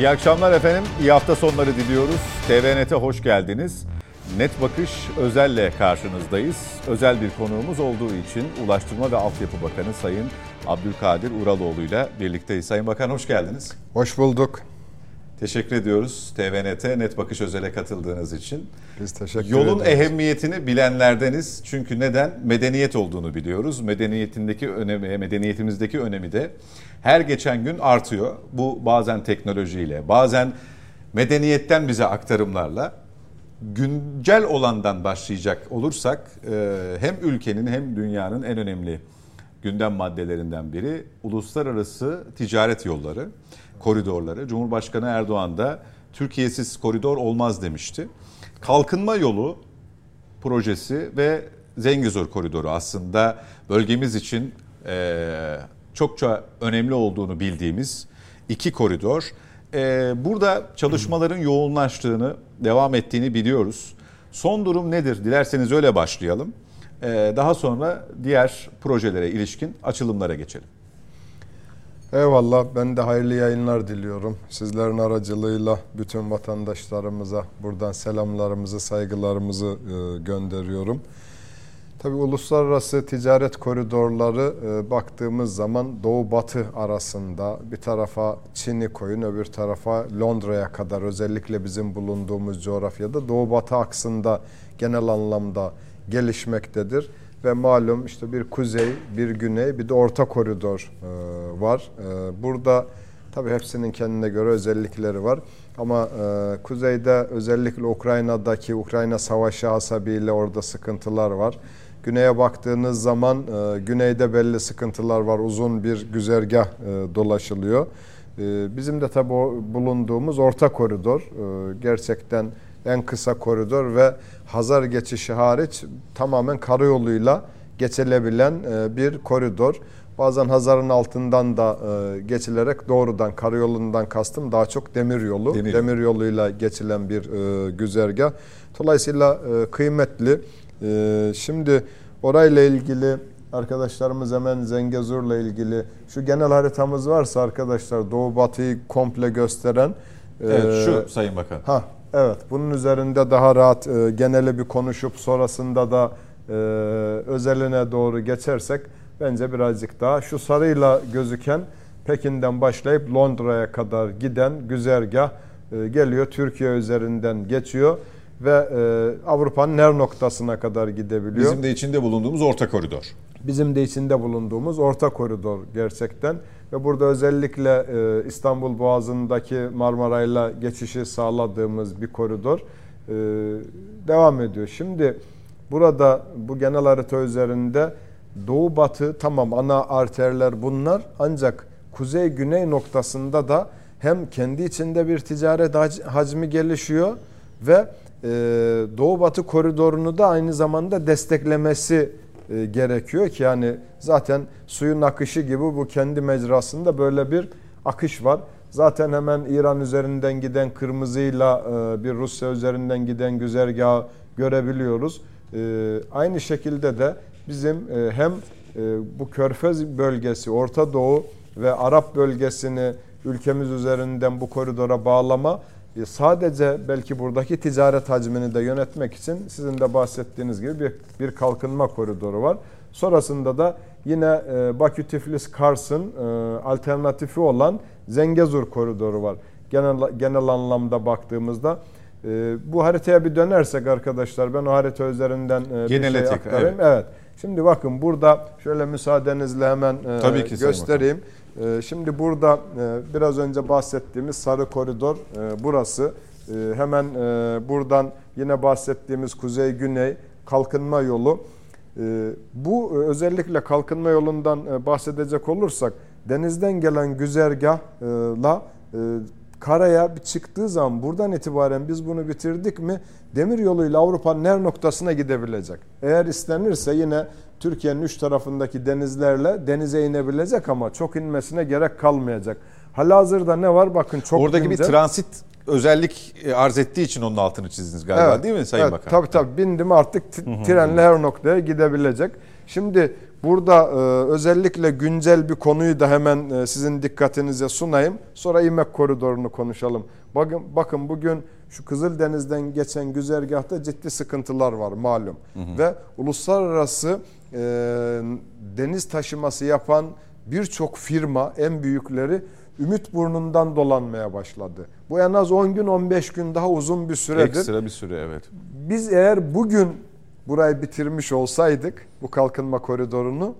İyi akşamlar efendim. İyi hafta sonları diliyoruz. TVNet'e hoş geldiniz. Net Bakış Özel'le karşınızdayız. Özel bir konuğumuz olduğu için Ulaştırma ve Altyapı Bakanı Sayın Abdülkadir Uraloğlu ile birlikteyiz. Sayın Bakan hoş geldiniz. Hoş bulduk. Teşekkür ediyoruz TVNet'e Net Bakış Özel'e katıldığınız için. Biz teşekkür Yolun ederiz. ehemmiyetini bilenlerdeniz. Çünkü neden? Medeniyet olduğunu biliyoruz. Medeniyetindeki önemi, medeniyetimizdeki önemi de her geçen gün artıyor. Bu bazen teknolojiyle, bazen medeniyetten bize aktarımlarla güncel olandan başlayacak olursak e, hem ülkenin hem dünyanın en önemli gündem maddelerinden biri uluslararası ticaret yolları, koridorları. Cumhurbaşkanı Erdoğan da Türkiye'siz koridor olmaz demişti. Kalkınma yolu projesi ve Zengezur koridoru aslında bölgemiz için e, çokça önemli olduğunu bildiğimiz iki koridor. E, burada çalışmaların yoğunlaştığını, devam ettiğini biliyoruz. Son durum nedir? Dilerseniz öyle başlayalım. E, daha sonra diğer projelere ilişkin açılımlara geçelim. Eyvallah. Ben de hayırlı yayınlar diliyorum. Sizlerin aracılığıyla bütün vatandaşlarımıza buradan selamlarımızı, saygılarımızı e, gönderiyorum. Tabii uluslararası ticaret koridorları e, baktığımız zaman Doğu Batı arasında bir tarafa Çin'i koyun öbür tarafa Londra'ya kadar özellikle bizim bulunduğumuz coğrafyada Doğu Batı aksında genel anlamda gelişmektedir. Ve malum işte bir kuzey, bir güney, bir de orta koridor e, var. E, burada tabii hepsinin kendine göre özellikleri var. Ama e, kuzeyde özellikle Ukrayna'daki Ukrayna savaşı hasebiyle orada sıkıntılar var. Güneye baktığınız zaman güneyde belli sıkıntılar var. Uzun bir güzergah dolaşılıyor. Bizim de tabii bulunduğumuz orta koridor gerçekten en kısa koridor ve Hazar geçişi hariç tamamen karayoluyla geçilebilen e, bir koridor. Bazen Hazar'ın altından da e, geçilerek doğrudan karayolundan kastım daha çok demir yolu. Demir, demir yoluyla geçilen bir e, güzergah. Dolayısıyla kıymetli. Şimdi orayla ilgili arkadaşlarımız hemen Zengezur'la ilgili şu genel haritamız varsa arkadaşlar Doğu Batı'yı komple gösteren. Evet şu Sayın Bakan. Ha Evet, bunun üzerinde daha rahat e, geneli bir konuşup sonrasında da e, özeline doğru geçersek bence birazcık daha şu sarıyla gözüken Pekin'den başlayıp Londra'ya kadar giden güzergah e, geliyor. Türkiye üzerinden geçiyor ve e, Avrupa'nın her noktasına kadar gidebiliyor. Bizim de içinde bulunduğumuz orta koridor. Bizim de içinde bulunduğumuz orta koridor gerçekten. Ve burada özellikle e, İstanbul Boğazı'ndaki Marmaray'la geçişi sağladığımız bir koridor e, devam ediyor. Şimdi burada bu genel harita üzerinde doğu batı tamam ana arterler bunlar ancak kuzey güney noktasında da hem kendi içinde bir ticaret hacmi gelişiyor ve e, doğu batı koridorunu da aynı zamanda desteklemesi e, gerekiyor ki yani zaten suyun akışı gibi bu kendi mecrasında böyle bir akış var. Zaten hemen İran üzerinden giden kırmızıyla e, bir Rusya üzerinden giden güzergahı görebiliyoruz. E, aynı şekilde de bizim hem bu Körfez bölgesi, Orta Doğu ve Arap bölgesini ülkemiz üzerinden bu koridora bağlama sadece belki buradaki ticaret hacmini de yönetmek için sizin de bahsettiğiniz gibi bir, bir kalkınma koridoru var. Sonrasında da yine e, Bakü Tiflis Kars'ın e, alternatifi olan Zengezur koridoru var. Genel, genel anlamda baktığımızda bu haritaya bir dönersek arkadaşlar ben o harita üzerinden bir şey aktarayım. Evet. evet. Şimdi bakın burada şöyle müsaadenizle hemen Tabii ki göstereyim. Ee, şimdi burada e, biraz önce bahsettiğimiz sarı koridor e, burası. E, hemen buradan yine bahsettiğimiz kuzey-güney kalkınma yolu. Bu özellikle kalkınma yolundan bahsedecek olursak denizden gelen güzergahla karaya çıktığı zaman buradan itibaren biz bunu bitirdik mi demir yoluyla Avrupa'nın her noktasına gidebilecek. Eğer istenirse yine Türkiye'nin üç tarafındaki denizlerle denize inebilecek ama çok inmesine gerek kalmayacak. Halihazırda ne var? Bakın çok Oradaki güncel. bir transit özellik e, arz ettiği için onun altını çizdiniz galiba evet, değil mi Sayın evet, Bakan? Tabii tabii bindim artık trenle her noktaya gidebilecek. Şimdi burada e, özellikle güncel bir konuyu da hemen e, sizin dikkatinize sunayım. Sonra İmek koridorunu konuşalım. Bakın, bakın bugün şu Kızıldeniz'den geçen güzergahta ciddi sıkıntılar var malum. Hı hı. Ve uluslararası e, deniz taşıması yapan birçok firma en büyükleri Ümit burnundan dolanmaya başladı. Bu en az 10 gün 15 gün daha uzun bir süredir. Ekstra bir süre evet. Biz eğer bugün burayı bitirmiş olsaydık bu kalkınma koridorunu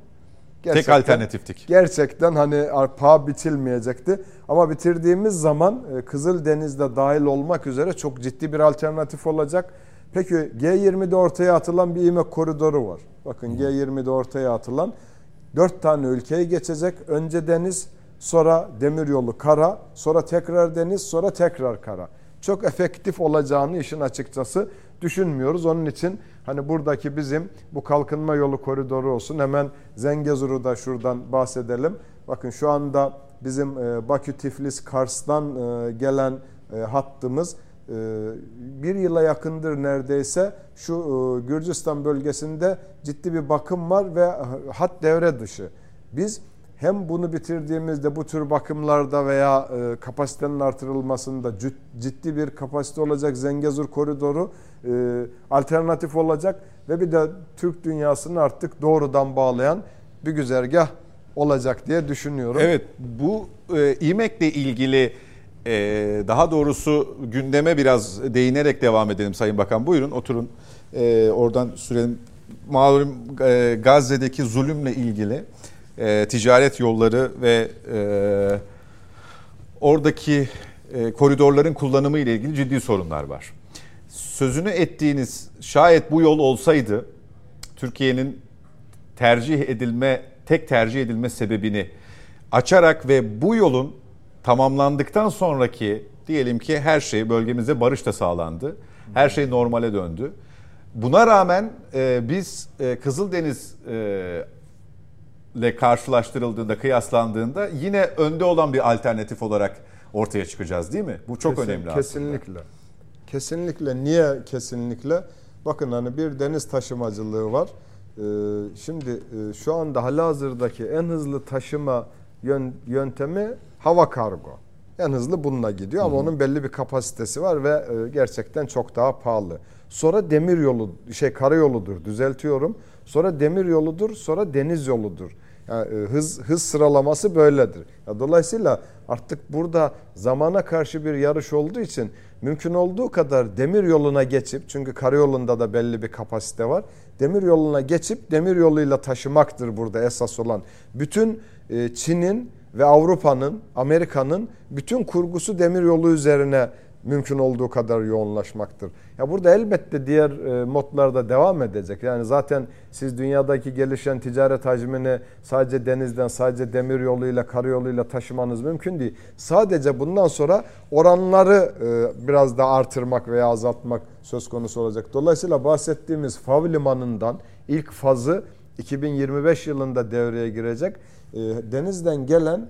tek alternatiftik. Gerçekten hani paha bitilmeyecekti. Ama bitirdiğimiz zaman e, Kızıldeniz'de dahil olmak üzere çok ciddi bir alternatif olacak. Peki G20'de ortaya atılan bir İMEK koridoru var. Bakın G20'de ortaya atılan dört tane ülkeyi geçecek. Önce deniz, sonra demiryolu kara, sonra tekrar deniz, sonra tekrar kara. Çok efektif olacağını işin açıkçası düşünmüyoruz. Onun için hani buradaki bizim bu kalkınma yolu koridoru olsun. Hemen Zengezur'u da şuradan bahsedelim. Bakın şu anda bizim e, Bakü, Tiflis, Kars'tan e, gelen e, hattımız bir yıla yakındır neredeyse şu Gürcistan bölgesinde ciddi bir bakım var ve hat devre dışı. Biz hem bunu bitirdiğimizde bu tür bakımlarda veya e, kapasitenin artırılmasında ciddi bir kapasite olacak Zengezur koridoru e, alternatif olacak ve bir de Türk dünyasını artık doğrudan bağlayan bir güzergah olacak diye düşünüyorum. Evet bu e, İMEK'le ilgili e, daha doğrusu gündeme biraz değinerek devam edelim Sayın Bakan. Buyurun oturun e, oradan sürelim. Malum e, Gazze'deki zulümle ilgili e, ticaret yolları ve e, oradaki koridorların kullanımı ile ilgili ciddi sorunlar var. Sözünü ettiğiniz şayet bu yol olsaydı Türkiye'nin tercih edilme tek tercih edilme sebebini açarak ve bu yolun tamamlandıktan sonraki diyelim ki her şey bölgemizde barış da sağlandı. Her şey normale döndü. Buna rağmen e, biz e, Kızıldeniz e, ile karşılaştırıldığında, kıyaslandığında yine önde olan bir alternatif olarak ortaya çıkacağız değil mi? Bu çok Kesin, önemli aslında. Kesinlikle. Kesinlikle. Niye kesinlikle? Bakın hani bir deniz taşımacılığı var. Ee, şimdi e, şu anda halihazırdaki en hızlı taşıma yöntemi hava kargo. En hızlı bununla gidiyor ama Hı-hı. onun belli bir kapasitesi var ve e, gerçekten çok daha pahalı. Sonra demir yolu, şey karayoludur düzeltiyorum. Sonra demir yoludur, sonra deniz yoludur. Yani e, hız hız sıralaması böyledir. Dolayısıyla artık burada zamana karşı bir yarış olduğu için mümkün olduğu kadar demir yoluna geçip çünkü karayolunda da belli bir kapasite var. Demir yoluna geçip demir yoluyla taşımaktır burada esas olan. Bütün e, Çin'in ve Avrupa'nın, Amerika'nın bütün kurgusu demir yolu üzerine mümkün olduğu kadar yoğunlaşmaktır. Ya burada elbette diğer e, modlarda devam edecek. Yani zaten siz dünyadaki gelişen ticaret hacmini sadece denizden, sadece demir yoluyla, karayoluyla taşımanız mümkün değil. Sadece bundan sonra oranları e, biraz da artırmak veya azaltmak söz konusu olacak. Dolayısıyla bahsettiğimiz Fav Limanı'ndan ilk fazı 2025 yılında devreye girecek. E, denizden gelen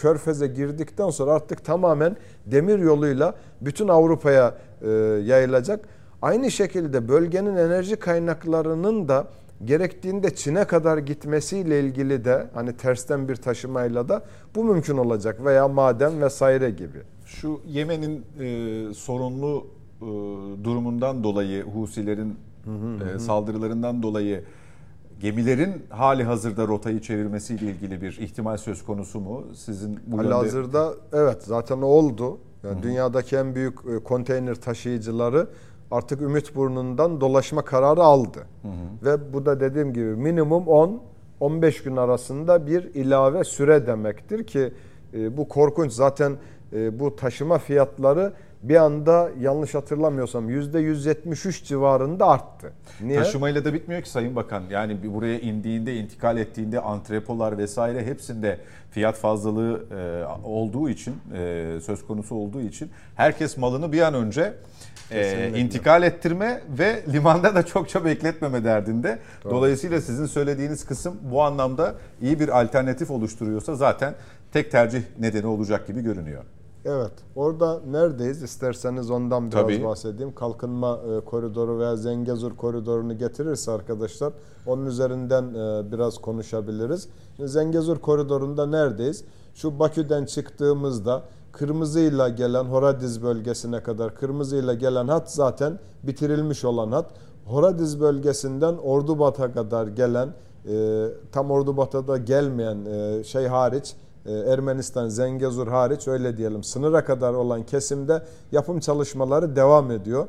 körfeze girdikten sonra artık tamamen demir yoluyla bütün Avrupa'ya e, yayılacak. Aynı şekilde bölgenin enerji kaynaklarının da gerektiğinde Çin'e kadar gitmesiyle ilgili de hani tersten bir taşımayla da bu mümkün olacak veya maden vesaire gibi. Şu Yemen'in e, sorunlu e, durumundan dolayı Husilerin hı hı, e, saldırılarından dolayı gemilerin hali hazırda rotayı çevirmesiyle ilgili bir ihtimal söz konusu mu? Sizin bu hali yönde... hazırda evet zaten oldu. Yani Hı-hı. dünyadaki en büyük e, konteyner taşıyıcıları artık Ümit Burnu'ndan dolaşma kararı aldı. Hı-hı. Ve bu da dediğim gibi minimum 10 15 gün arasında bir ilave süre demektir ki e, bu korkunç zaten e, bu taşıma fiyatları bir anda yanlış hatırlamıyorsam %173 civarında arttı. Niye? Taşımayla da bitmiyor ki Sayın Bakan. Yani buraya indiğinde, intikal ettiğinde antrepolar vesaire hepsinde fiyat fazlalığı e, olduğu için, e, söz konusu olduğu için herkes malını bir an önce e, intikal ettirme ve limanda da çokça bekletmeme derdinde. Doğru. Dolayısıyla sizin söylediğiniz kısım bu anlamda iyi bir alternatif oluşturuyorsa zaten tek tercih nedeni olacak gibi görünüyor. Evet. Orada neredeyiz? İsterseniz ondan biraz Tabii. bahsedeyim. Kalkınma e, koridoru veya Zengezur koridorunu getirirse arkadaşlar onun üzerinden e, biraz konuşabiliriz. Zengezur koridorunda neredeyiz? Şu Bakü'den çıktığımızda kırmızıyla gelen Horadiz bölgesine kadar kırmızıyla gelen hat zaten bitirilmiş olan hat. Horadiz bölgesinden Ordubat'a kadar gelen e, tam Ordubat'a da gelmeyen e, şey hariç Ermenistan, Zengezur hariç öyle diyelim sınıra kadar olan kesimde yapım çalışmaları devam ediyor.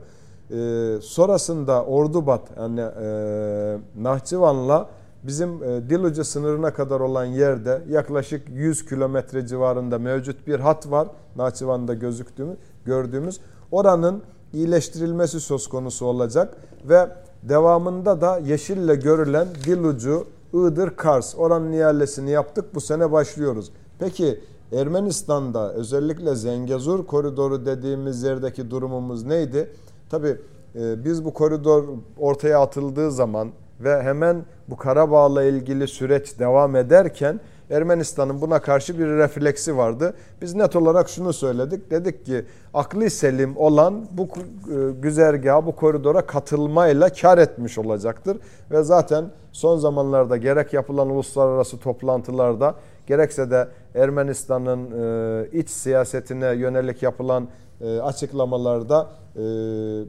E, sonrasında Ordubat yani e, Nahçıvan'la bizim e, Dilucu sınırına kadar olan yerde yaklaşık 100 kilometre civarında mevcut bir hat var. Nahçıvan'da gözüktüğümüz, gördüğümüz. Oranın iyileştirilmesi söz konusu olacak ve devamında da yeşille görülen Dilucu, Iğdır, Kars oranın ihalesini yaptık. Bu sene başlıyoruz. Peki Ermenistan'da özellikle Zengezur koridoru dediğimiz yerdeki durumumuz neydi? Tabi e, biz bu koridor ortaya atıldığı zaman ve hemen bu Karabağ'la ilgili süreç devam ederken Ermenistan'ın buna karşı bir refleksi vardı. Biz net olarak şunu söyledik. Dedik ki akli selim olan bu e, güzergaha, bu koridora katılmayla kar etmiş olacaktır. Ve zaten son zamanlarda gerek yapılan uluslararası toplantılarda gerekse de Ermenistan'ın e, iç siyasetine yönelik yapılan e, açıklamalarda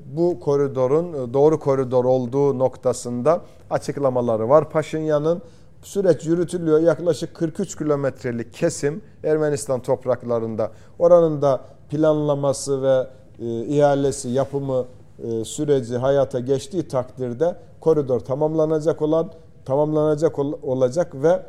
bu koridorun doğru koridor olduğu noktasında açıklamaları var. Paşinyan'ın süreç yürütülüyor. Yaklaşık 43 kilometrelik kesim Ermenistan topraklarında. Oranın da planlaması ve e, ihalesi, yapımı e, süreci hayata geçtiği takdirde koridor tamamlanacak olan tamamlanacak ol, olacak ve e,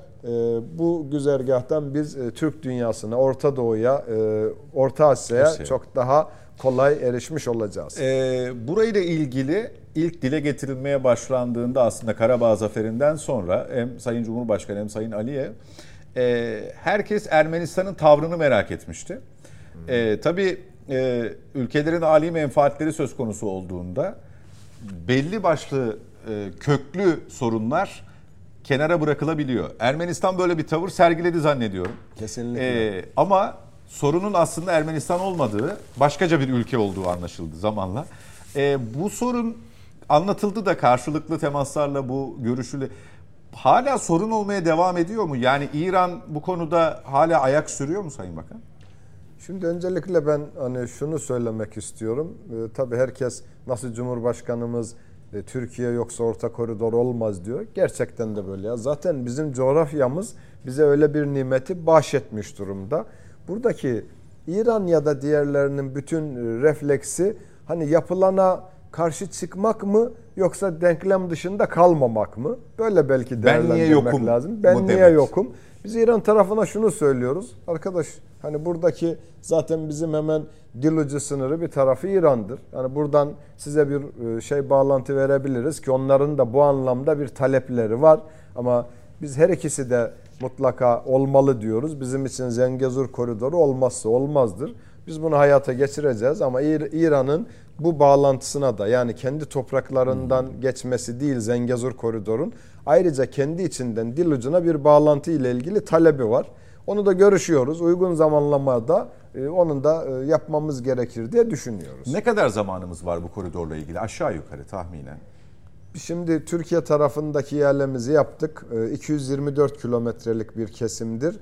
bu güzergahtan biz e, Türk dünyasına, Orta Doğu'ya, e, Orta Asya'ya çok daha kolay erişmiş olacağız. Ee, burayla ilgili ilk dile getirilmeye başlandığında aslında Karabağ Zaferi'nden sonra hem Sayın Cumhurbaşkanı hem Sayın Aliyev e, herkes Ermenistan'ın tavrını merak etmişti. E, tabii e, ülkelerin âli menfaatleri söz konusu olduğunda belli başlı e, köklü sorunlar kenara bırakılabiliyor. Ermenistan böyle bir tavır sergiledi zannediyorum. Kesinlikle. E, ama sorunun aslında Ermenistan olmadığı, başkaca bir ülke olduğu anlaşıldı zamanla. E, bu sorun anlatıldı da karşılıklı temaslarla bu görüşüyle hala sorun olmaya devam ediyor mu? Yani İran bu konuda hala ayak sürüyor mu Sayın Bakan? Şimdi öncelikle ben hani şunu söylemek istiyorum. Ee, tabii herkes nasıl Cumhurbaşkanımız e, Türkiye yoksa orta koridor olmaz diyor. Gerçekten de böyle ya. Zaten bizim coğrafyamız bize öyle bir nimeti bahşetmiş durumda. Buradaki İran ya da diğerlerinin bütün e, refleksi hani yapılana karşı çıkmak mı yoksa denklem dışında kalmamak mı? Böyle belki değerlendirmek ben lazım. Ben niye demek. yokum? Biz İran tarafına şunu söylüyoruz. Arkadaş hani buradaki zaten bizim hemen Dilucu sınırı bir tarafı İran'dır. Yani buradan size bir e, şey bağlantı verebiliriz ki onların da bu anlamda bir talepleri var. Ama biz her ikisi de mutlaka olmalı diyoruz. Bizim için Zengezur koridoru olmazsa olmazdır. Biz bunu hayata geçireceğiz ama İran'ın bu bağlantısına da yani kendi topraklarından geçmesi değil Zengezur koridorun ayrıca kendi içinden dil ucuna bir bağlantı ile ilgili talebi var. Onu da görüşüyoruz. Uygun zamanlamada e, onun da e, yapmamız gerekir diye düşünüyoruz. Ne kadar zamanımız var bu koridorla ilgili aşağı yukarı tahminen? Şimdi Türkiye tarafındaki yerlerimizi yaptık. 224 e, kilometrelik bir kesimdir.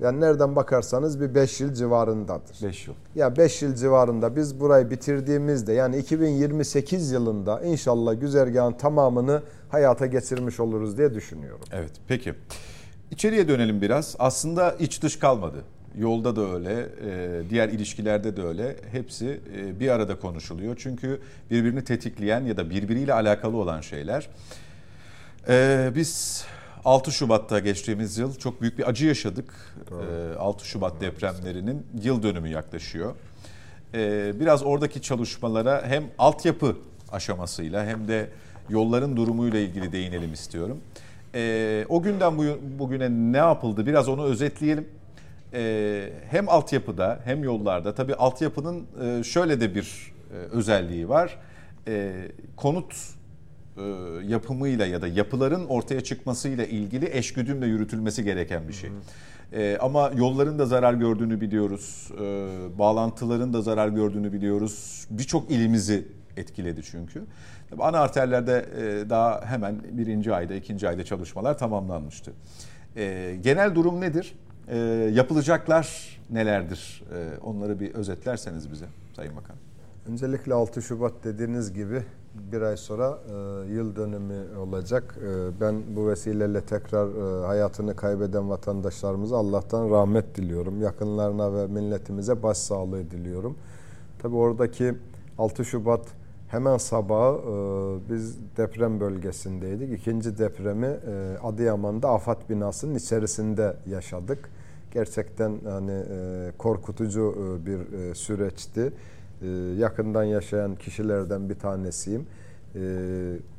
Yani nereden bakarsanız bir 5 yıl civarındadır. 5 yıl. Ya 5 yıl civarında biz burayı bitirdiğimizde yani 2028 yılında inşallah güzergahın tamamını hayata geçirmiş oluruz diye düşünüyorum. Evet peki. İçeriye dönelim biraz. Aslında iç dış kalmadı. Yolda da öyle, e, diğer ilişkilerde de öyle. Hepsi e, bir arada konuşuluyor. Çünkü birbirini tetikleyen ya da birbiriyle alakalı olan şeyler. E, biz 6 Şubat'ta geçtiğimiz yıl çok büyük bir acı yaşadık. Doğru. 6 Şubat depremlerinin yıl dönümü yaklaşıyor. Biraz oradaki çalışmalara hem altyapı aşamasıyla hem de yolların durumuyla ilgili değinelim istiyorum. O günden bugüne ne yapıldı biraz onu özetleyelim e, hem altyapıda hem yollarda tabii altyapının e, şöyle de bir e, özelliği var. Konut yapımıyla ya da yapıların ortaya çıkmasıyla ilgili eşgüdümle yürütülmesi gereken bir şey. E, ama yolların da zarar gördüğünü biliyoruz. E, bağlantıların da zarar gördüğünü biliyoruz. Birçok ilimizi etkiledi çünkü. Ana arterlerde e, daha hemen birinci ayda, ikinci ayda çalışmalar tamamlanmıştı. E, genel durum nedir? E, yapılacaklar nelerdir? E, onları bir özetlerseniz bize Sayın Bakan. Öncelikle 6 Şubat dediğiniz gibi bir ay sonra e, yıl dönümü olacak. E, ben bu vesileyle tekrar e, hayatını kaybeden vatandaşlarımıza Allah'tan rahmet diliyorum. Yakınlarına ve milletimize başsağlığı diliyorum. Tabi oradaki 6 Şubat hemen sabahı e, biz deprem bölgesindeydik. İkinci depremi e, Adıyaman'da afat binasının içerisinde yaşadık. Gerçekten hani e, korkutucu e, bir e, süreçti. E, yakından yaşayan kişilerden bir tanesiyim. E,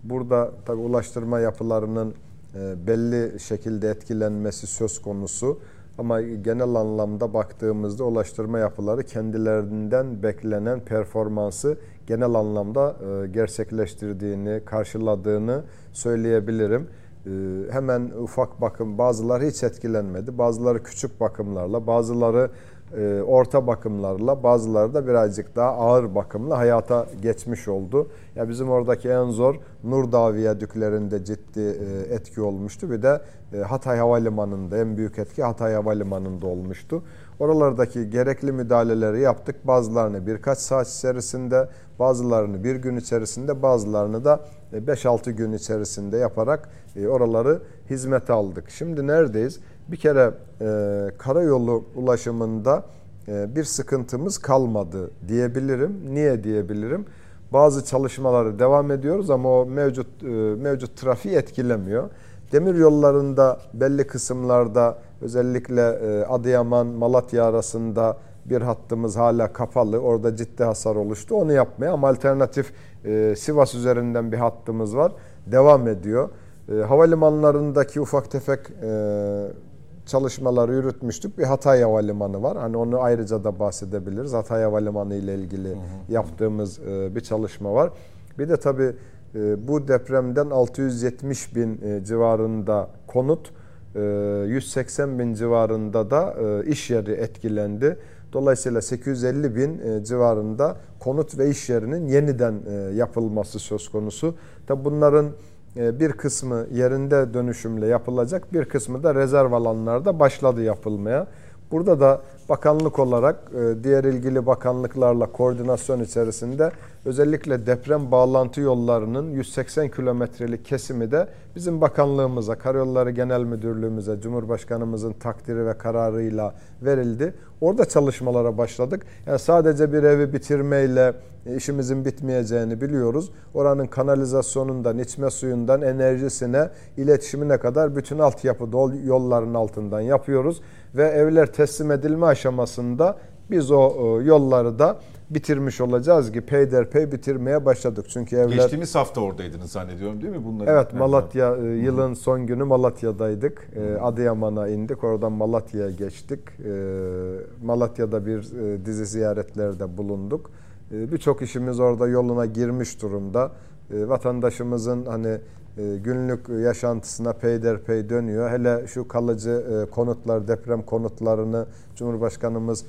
burada tabi ulaştırma yapılarının e, belli şekilde etkilenmesi söz konusu. Ama genel anlamda baktığımızda ulaştırma yapıları kendilerinden beklenen performansı genel anlamda gerçekleştirdiğini, karşıladığını söyleyebilirim. Hemen ufak bakım bazıları hiç etkilenmedi. Bazıları küçük bakımlarla, bazıları e, orta bakımlarla bazıları da birazcık daha ağır bakımla hayata geçmiş oldu. Ya bizim oradaki en zor Nurdağ viyadüklerinde ciddi e, etki olmuştu. Bir de e, Hatay Havalimanı'nda en büyük etki Hatay Havalimanı'nda olmuştu. Oralardaki gerekli müdahaleleri yaptık. Bazılarını birkaç saat içerisinde, bazılarını bir gün içerisinde, bazılarını da 5-6 gün içerisinde yaparak oraları hizmete aldık. Şimdi neredeyiz? Bir kere e, karayolu ulaşımında e, bir sıkıntımız kalmadı diyebilirim. Niye diyebilirim? Bazı çalışmaları devam ediyoruz ama o mevcut e, mevcut trafiği etkilemiyor. Demir yollarında belli kısımlarda özellikle e, Adıyaman Malatya arasında bir hattımız hala kapalı. Orada ciddi hasar oluştu. Onu yapmaya ama alternatif e, Sivas üzerinden bir hattımız var. Devam ediyor. E, havalimanlarındaki ufak tefek e, çalışmaları yürütmüştük. Bir Hatay Havalimanı var. Hani onu ayrıca da bahsedebiliriz. Hatay Havalimanı ile ilgili hı hı. yaptığımız e, bir çalışma var. Bir de tabii e, bu depremden 670 bin e, civarında konut, 180 bin civarında da iş yeri etkilendi. Dolayısıyla 850 bin civarında konut ve iş yerinin yeniden yapılması söz konusu. Tabi bunların bir kısmı yerinde dönüşümle yapılacak, bir kısmı da rezerv alanlarda başladı yapılmaya. Burada da bakanlık olarak e, diğer ilgili bakanlıklarla koordinasyon içerisinde özellikle deprem bağlantı yollarının 180 kilometrelik kesimi de bizim bakanlığımıza, Karayolları Genel Müdürlüğümüze, Cumhurbaşkanımızın takdiri ve kararıyla verildi. Orada çalışmalara başladık. Yani sadece bir evi bitirmeyle işimizin bitmeyeceğini biliyoruz. Oranın kanalizasyonundan, içme suyundan, enerjisine, iletişimine kadar bütün altyapı yolların altından yapıyoruz. Ve evler teslim edilme aşamasında biz o e, yolları da bitirmiş olacağız ki peyderpey bitirmeye başladık. Çünkü evler Geçtiğimiz hafta oradaydınız zannediyorum değil mi bunları? Evet Malatya e, yılın son günü Malatya'daydık. E, Adıyaman'a indik. Oradan Malatya'ya geçtik. Malatya'da bir dizi ziyaretlerde bulunduk. Birçok işimiz orada yoluna girmiş durumda. Vatandaşımızın hani günlük yaşantısına peyderpey dönüyor. Hele şu kalıcı konutlar, deprem konutlarını Cumhurbaşkanımız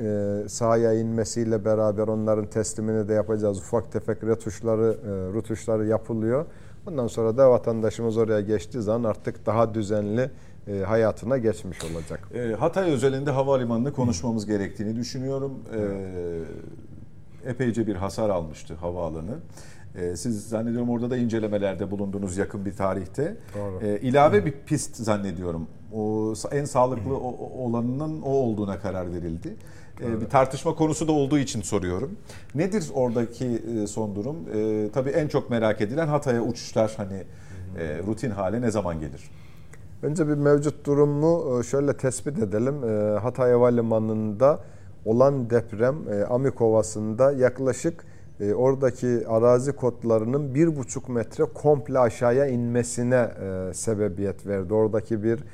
e, sahaya inmesiyle beraber onların teslimini de yapacağız. Ufak tefek retuşları, e, rutuşları yapılıyor. Ondan sonra da vatandaşımız oraya geçtiği zaman artık daha düzenli e, hayatına geçmiş olacak. E, Hatay özelinde havalimanını konuşmamız gerektiğini düşünüyorum. E, epeyce bir hasar almıştı havaalanı. E, siz zannediyorum orada da incelemelerde bulundunuz yakın bir tarihte. Doğru. E, ilave bir pist zannediyorum. O en sağlıklı olanının o olduğuna karar verildi. Evet. Bir tartışma konusu da olduğu için soruyorum. Nedir oradaki e, son durum? E, tabii en çok merak edilen Hatay'a uçuşlar hani e, rutin hale ne zaman gelir? Önce bir mevcut durumu e, şöyle tespit edelim. Hatay Havalimanı'nda olan deprem Amikovası'nda yaklaşık oradaki arazi kodlarının bir buçuk metre komple aşağıya inmesine sebebiyet verdi. Oradaki bir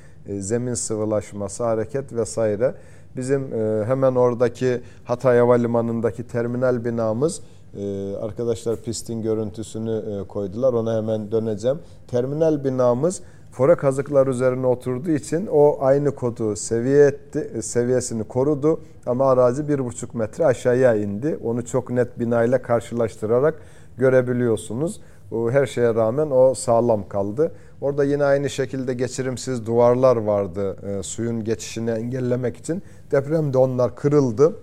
zemin sıvılaşması, hareket vesaire. Bizim e, hemen oradaki Hatay Havalimanı'ndaki terminal binamız e, arkadaşlar pistin görüntüsünü e, koydular. Ona hemen döneceğim. Terminal binamız fore kazıklar üzerine oturduğu için o aynı kodu seviye etti, e, seviyesini korudu ama arazi bir buçuk metre aşağıya indi. Onu çok net binayla karşılaştırarak görebiliyorsunuz. Her şeye rağmen o sağlam kaldı. Orada yine aynı şekilde geçirimsiz duvarlar vardı e, suyun geçişini engellemek için. Depremde onlar kırıldı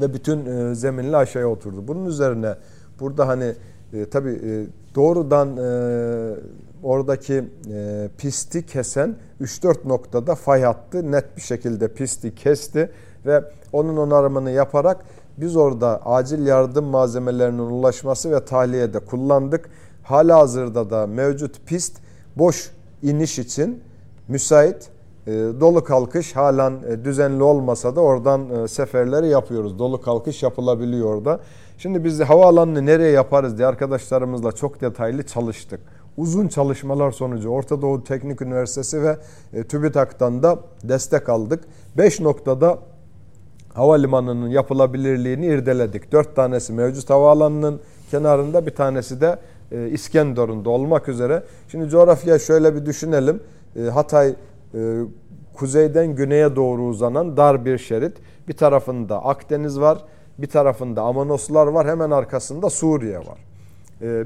ve bütün e, zeminle aşağıya oturdu. Bunun üzerine burada hani e, tabii e, doğrudan e, oradaki e, pisti kesen 3-4 noktada fay hattı net bir şekilde pisti kesti ve onun onarımını yaparak biz orada acil yardım malzemelerinin ulaşması ve tahliyede kullandık. Hala hazırda da mevcut pist boş iniş için müsait. E, dolu kalkış halen e, düzenli olmasa da oradan e, seferleri yapıyoruz. Dolu kalkış yapılabiliyor orada. Şimdi biz havaalanını nereye yaparız diye arkadaşlarımızla çok detaylı çalıştık. Uzun çalışmalar sonucu Orta Doğu Teknik Üniversitesi ve TÜBİTAK'tan da destek aldık. 5 noktada havalimanının yapılabilirliğini irdeledik. 4 tanesi mevcut havaalanının kenarında bir tanesi de İskenderun'da olmak üzere. Şimdi coğrafya şöyle bir düşünelim. Hatay kuzeyden güneye doğru uzanan dar bir şerit. Bir tarafında Akdeniz var, bir tarafında Amanoslar var, hemen arkasında Suriye var.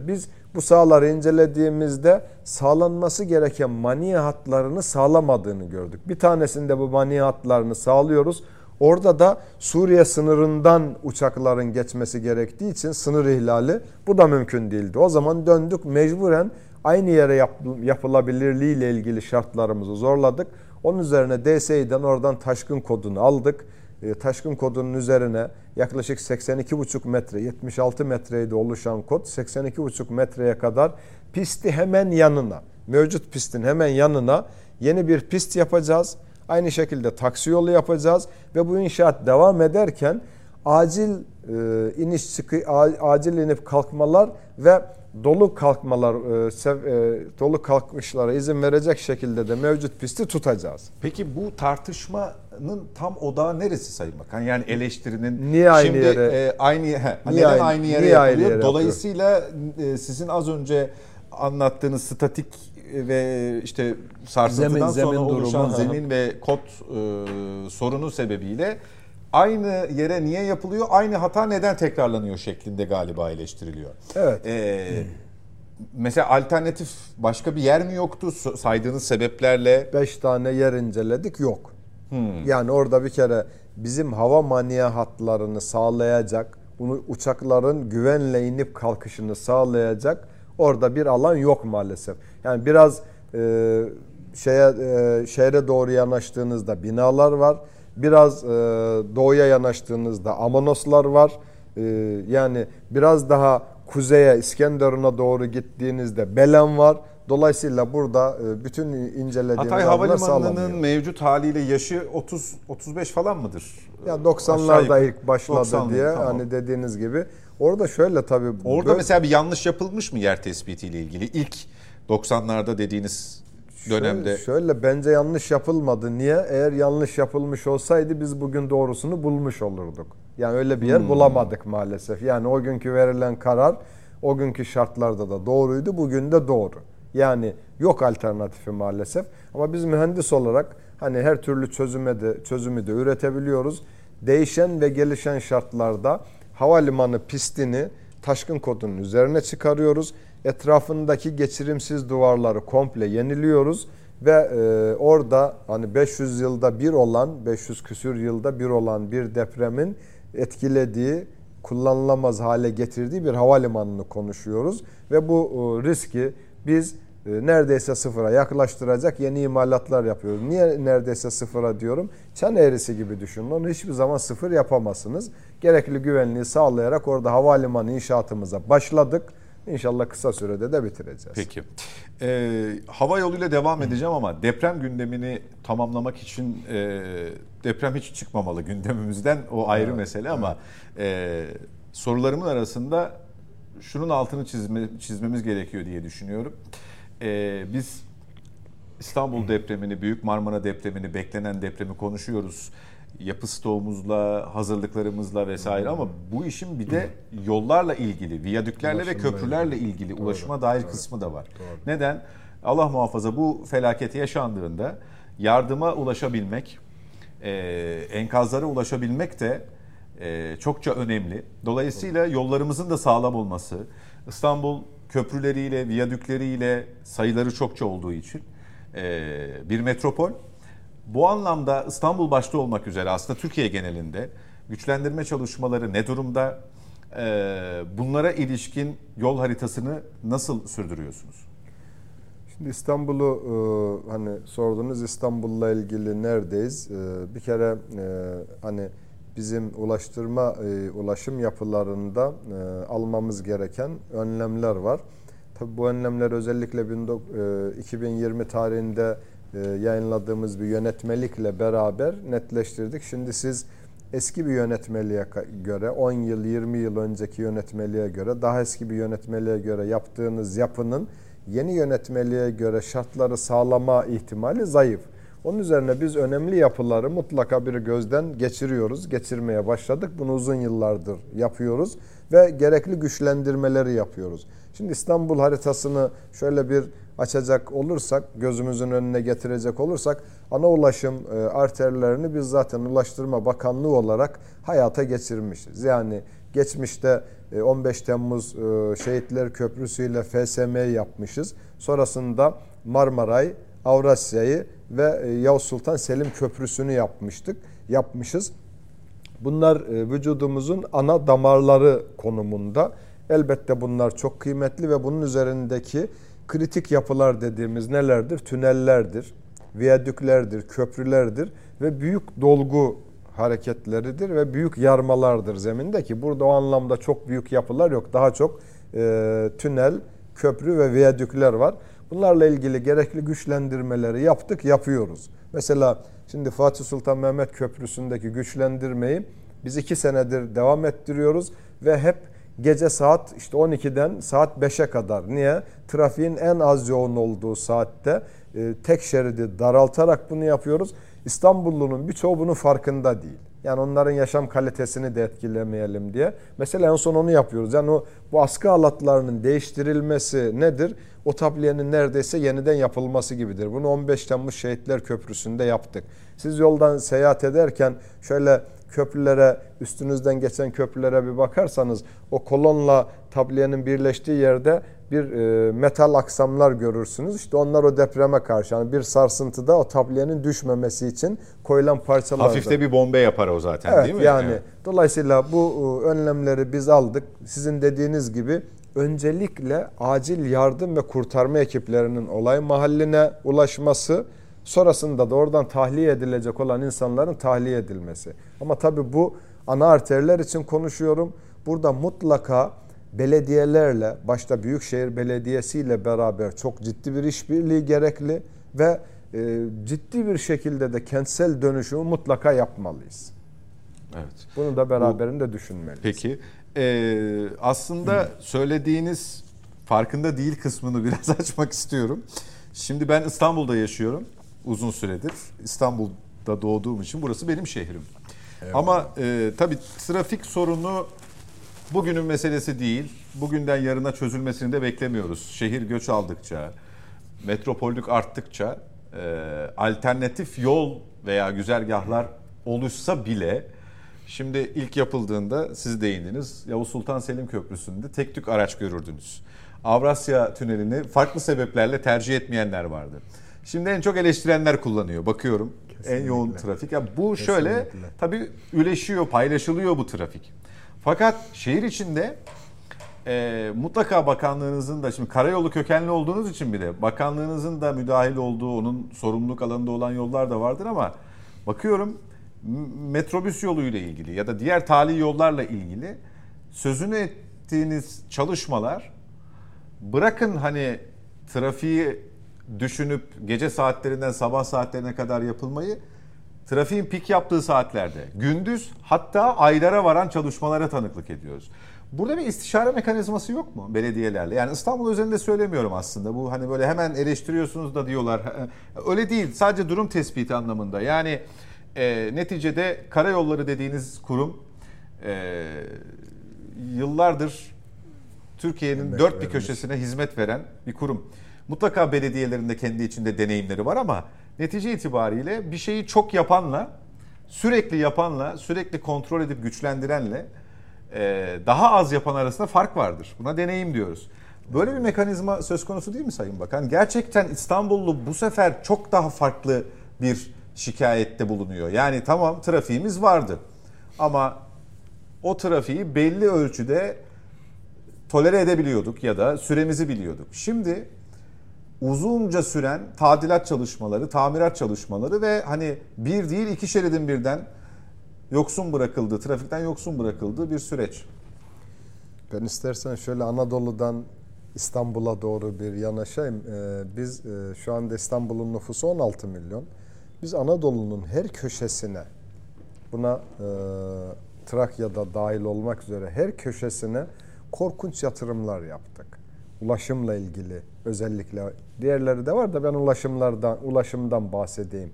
Biz bu sahaları incelediğimizde sağlanması gereken mani hatlarını sağlamadığını gördük. Bir tanesinde bu mani hatlarını sağlıyoruz. Orada da Suriye sınırından uçakların geçmesi gerektiği için sınır ihlali bu da mümkün değildi. O zaman döndük mecburen aynı yere yap, yapılabilirliği ile ilgili şartlarımızı zorladık. Onun üzerine DSİ'den oradan taşkın kodunu aldık. E, taşkın kodunun üzerine yaklaşık 82,5 metre 76 metreydi oluşan kod 82,5 metreye kadar pisti hemen yanına mevcut pistin hemen yanına yeni bir pist yapacağız. Aynı şekilde taksi yolu yapacağız ve bu inşaat devam ederken acil e, iniş çıkı acil inip kalkmalar ve dolu kalkmalar, e, e, dolu kalkışlara izin verecek şekilde de mevcut pisti tutacağız. Peki bu tartışmanın tam odağı neresi Sayın Bakan? Yani eleştirinin niye aynı şimdi yere, e, aynı he, niye neden aynı, aynı yere niye yapılıyor? Aynı yere Dolayısıyla e, sizin az önce anlattığınız statik ve işte sarsıntıdan zemin, sonra zemin oluşan durumu, zemin ve kod e, sorunu sebebiyle aynı yere niye yapılıyor, aynı hata neden tekrarlanıyor şeklinde galiba eleştiriliyor. Evet. Ee, mesela alternatif başka bir yer mi yoktu saydığınız sebeplerle? Beş tane yer inceledik yok. Hmm. Yani orada bir kere bizim hava manya hatlarını sağlayacak, bunu uçakların güvenle inip kalkışını sağlayacak orada bir alan yok maalesef. Yani biraz e, şeye e, şehre doğru yanaştığınızda binalar var Biraz e, doğuya yanaştığınızda Amanoslar var. E, yani biraz daha kuzeye İskenderun'a doğru gittiğinizde Belen var. Dolayısıyla burada e, bütün incelediğimiz Hatay Havalimanı'nın mevcut haliyle yaşı 30 35 falan mıdır? Ya 90'larda ilk başladı 90 diye tamam. hani dediğiniz gibi. Orada şöyle tabii Orada böyle... mesela bir yanlış yapılmış mı yer tespitiyle ilgili? İlk 90'larda dediğiniz dönemde. Şöyle, şöyle bence yanlış yapılmadı. Niye? Eğer yanlış yapılmış olsaydı biz bugün doğrusunu bulmuş olurduk. Yani öyle bir yer hmm. bulamadık maalesef. Yani o günkü verilen karar o günkü şartlarda da doğruydu. Bugün de doğru. Yani yok alternatifi maalesef. Ama biz mühendis olarak hani her türlü çözüme de çözümü de üretebiliyoruz. Değişen ve gelişen şartlarda havalimanı pistini taşkın kodunun üzerine çıkarıyoruz etrafındaki geçirimsiz duvarları komple yeniliyoruz ve e, orada hani 500 yılda bir olan 500 küsür yılda bir olan bir depremin etkilediği kullanılamaz hale getirdiği bir havalimanını konuşuyoruz ve bu e, riski biz e, neredeyse sıfıra yaklaştıracak yeni imalatlar yapıyoruz. Niye neredeyse sıfıra diyorum? Çan eğrisi gibi düşünün. Onu hiçbir zaman sıfır yapamazsınız. Gerekli güvenliği sağlayarak orada havalimanı inşaatımıza başladık. İnşallah kısa sürede de bitireceğiz. Peki. Ee, hava yoluyla devam edeceğim ama deprem gündemini tamamlamak için e, deprem hiç çıkmamalı gündemimizden o ayrı evet, mesele ama e, sorularımın arasında şunun altını çizme, çizmemiz gerekiyor diye düşünüyorum. E, biz İstanbul depremini, Büyük Marmara depremini, beklenen depremi konuşuyoruz yapı stoğumuzla, hazırlıklarımızla vesaire ama bu işin bir de yollarla ilgili, viyadüklerle Ulaşım ve köprülerle ilgili Doğru. ulaşıma dair Doğru. kısmı da var. Doğru. Neden? Allah muhafaza bu felaketi yaşandığında yardıma ulaşabilmek, e, enkazlara ulaşabilmek de e, çokça önemli. Dolayısıyla yollarımızın da sağlam olması, İstanbul köprüleriyle, viyadükleriyle sayıları çokça olduğu için e, bir metropol. Bu anlamda İstanbul başta olmak üzere aslında Türkiye genelinde güçlendirme çalışmaları ne durumda? E, bunlara ilişkin yol haritasını nasıl sürdürüyorsunuz? Şimdi İstanbul'u hani sordunuz İstanbul'la ilgili neredeyiz? Bir kere hani bizim ulaştırma e, ulaşım yapılarında e, almamız gereken önlemler var. Tabi bu önlemler özellikle 2020 e, tarihinde yayınladığımız bir yönetmelikle beraber netleştirdik. Şimdi siz eski bir yönetmeliğe göre 10 yıl 20 yıl önceki yönetmeliğe göre daha eski bir yönetmeliğe göre yaptığınız yapının yeni yönetmeliğe göre şartları sağlama ihtimali zayıf. Onun üzerine biz önemli yapıları mutlaka bir gözden geçiriyoruz. Geçirmeye başladık. Bunu uzun yıllardır yapıyoruz ve gerekli güçlendirmeleri yapıyoruz. Şimdi İstanbul haritasını şöyle bir açacak olursak, gözümüzün önüne getirecek olursak ana ulaşım e, arterlerini biz zaten Ulaştırma Bakanlığı olarak hayata geçirmişiz. Yani geçmişte 15 e, Temmuz e, Şehitler Köprüsü ile FSM yapmışız. Sonrasında Marmaray, Avrasya'yı ve e, Yavuz Sultan Selim Köprüsü'nü yapmıştık, yapmışız. Bunlar vücudumuzun ana damarları konumunda. Elbette bunlar çok kıymetli ve bunun üzerindeki kritik yapılar dediğimiz nelerdir? Tünellerdir, viyadüklerdir, köprülerdir ve büyük dolgu hareketleridir ve büyük yarmalardır zeminde ki burada o anlamda çok büyük yapılar yok. Daha çok e, tünel, köprü ve viyadükler var. Bunlarla ilgili gerekli güçlendirmeleri yaptık, yapıyoruz. Mesela şimdi Fatih Sultan Mehmet Köprüsü'ndeki güçlendirmeyi biz iki senedir devam ettiriyoruz ve hep gece saat işte 12'den saat 5'e kadar. Niye? Trafiğin en az yoğun olduğu saatte e, tek şeridi daraltarak bunu yapıyoruz. İstanbullunun birçoğu bunun farkında değil. Yani onların yaşam kalitesini de etkilemeyelim diye. Mesela en son onu yapıyoruz. Yani o bu askı alatlarının değiştirilmesi nedir? O tabliyenin neredeyse yeniden yapılması gibidir. Bunu 15 Temmuz Şehitler Köprüsü'nde yaptık. Siz yoldan seyahat ederken şöyle köprülere, üstünüzden geçen köprülere bir bakarsanız o kolonla tabliyenin birleştiği yerde bir e, metal aksamlar görürsünüz. İşte onlar o depreme karşı yani bir sarsıntıda o tabliyenin düşmemesi için koyulan parçalar. Hafifte bir bombe yapar o zaten evet, değil mi? Yani evet. dolayısıyla bu e, önlemleri biz aldık. Sizin dediğiniz gibi öncelikle acil yardım ve kurtarma ekiplerinin olay mahalline ulaşması sonrasında da oradan tahliye edilecek olan insanların tahliye edilmesi. Ama tabii bu ana arterler için konuşuyorum. Burada mutlaka belediyelerle başta Büyükşehir Belediyesi ile beraber çok ciddi bir işbirliği gerekli ve e, ciddi bir şekilde de kentsel dönüşümü mutlaka yapmalıyız. Evet. Bunu da beraberinde Bu, düşünmeliyiz. Peki. Ee, aslında Hı. söylediğiniz farkında değil kısmını biraz açmak istiyorum. Şimdi ben İstanbul'da yaşıyorum uzun süredir. İstanbul'da doğduğum için burası benim şehrim. Eyvallah. Ama e, tabii trafik sorunu bugünün meselesi değil. Bugünden yarına çözülmesini de beklemiyoruz. Şehir göç aldıkça, metropollük arttıkça e, alternatif yol veya güzergahlar oluşsa bile şimdi ilk yapıldığında siz değindiniz. Yavuz Sultan Selim Köprüsü'nde tek tük araç görürdünüz. Avrasya Tüneli'ni farklı sebeplerle tercih etmeyenler vardı. Şimdi en çok eleştirenler kullanıyor. Bakıyorum Kesinlikle. en yoğun trafik. Ya bu şöyle Kesinlikle. tabii üleşiyor, paylaşılıyor bu trafik. Fakat şehir içinde e, mutlaka bakanlığınızın da şimdi karayolu kökenli olduğunuz için bile bakanlığınızın da müdahil olduğu onun sorumluluk alanında olan yollar da vardır ama bakıyorum metrobüs yoluyla ilgili ya da diğer tali yollarla ilgili sözünü ettiğiniz çalışmalar bırakın hani trafiği düşünüp gece saatlerinden sabah saatlerine kadar yapılmayı trafiğin pik yaptığı saatlerde gündüz hatta aylara varan çalışmalara tanıklık ediyoruz. Burada bir istişare mekanizması yok mu belediyelerle? Yani İstanbul özelinde söylemiyorum aslında. Bu hani böyle hemen eleştiriyorsunuz da diyorlar. Öyle değil. Sadece durum tespiti anlamında. Yani e, neticede karayolları dediğiniz kurum e, yıllardır Türkiye'nin dört bir köşesine hizmet veren bir kurum. Mutlaka belediyelerin de kendi içinde deneyimleri var ama netice itibariyle bir şeyi çok yapanla, sürekli yapanla, sürekli kontrol edip güçlendirenle e, daha az yapan arasında fark vardır. Buna deneyim diyoruz. Böyle bir mekanizma söz konusu değil mi Sayın Bakan? Gerçekten İstanbullu bu sefer çok daha farklı bir şikayette bulunuyor. Yani tamam trafiğimiz vardı ama o trafiği belli ölçüde tolere edebiliyorduk ya da süremizi biliyorduk. Şimdi uzunca süren tadilat çalışmaları, tamirat çalışmaları ve hani bir değil iki şeridin birden yoksun bırakıldığı, trafikten yoksun bırakıldığı bir süreç. Ben istersen şöyle Anadolu'dan İstanbul'a doğru bir yanaşayım. Ee, biz e, şu anda İstanbul'un nüfusu 16 milyon. Biz Anadolu'nun her köşesine buna e, Trakya'da dahil olmak üzere her köşesine korkunç yatırımlar yaptık. Ulaşımla ilgili özellikle diğerleri de var da ben ulaşımlardan ulaşımdan bahsedeyim.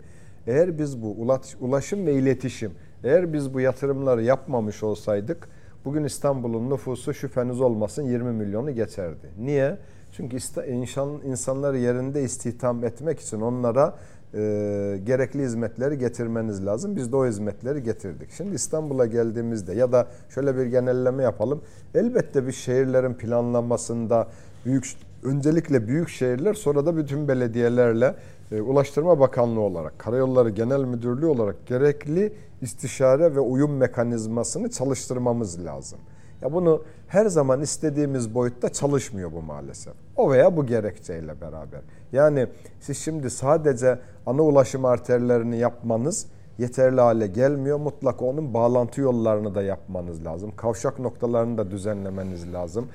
Eğer biz bu ulaşım ve iletişim eğer biz bu yatırımları yapmamış olsaydık bugün İstanbul'un nüfusu şüpheniz olmasın 20 milyonu geçerdi. Niye? Çünkü insan, insanları yerinde istihdam etmek için onlara e, gerekli hizmetleri getirmeniz lazım. Biz de o hizmetleri getirdik. Şimdi İstanbul'a geldiğimizde ya da şöyle bir genelleme yapalım. Elbette bir şehirlerin planlanmasında büyük öncelikle büyük şehirler sonra da bütün belediyelerle e, Ulaştırma Bakanlığı olarak, Karayolları Genel Müdürlüğü olarak gerekli istişare ve uyum mekanizmasını çalıştırmamız lazım. Ya bunu her zaman istediğimiz boyutta çalışmıyor bu maalesef. O veya bu gerekçeyle beraber. Yani siz şimdi sadece ana ulaşım arterlerini yapmanız yeterli hale gelmiyor. Mutlaka onun bağlantı yollarını da yapmanız lazım. Kavşak noktalarını da düzenlemeniz lazım.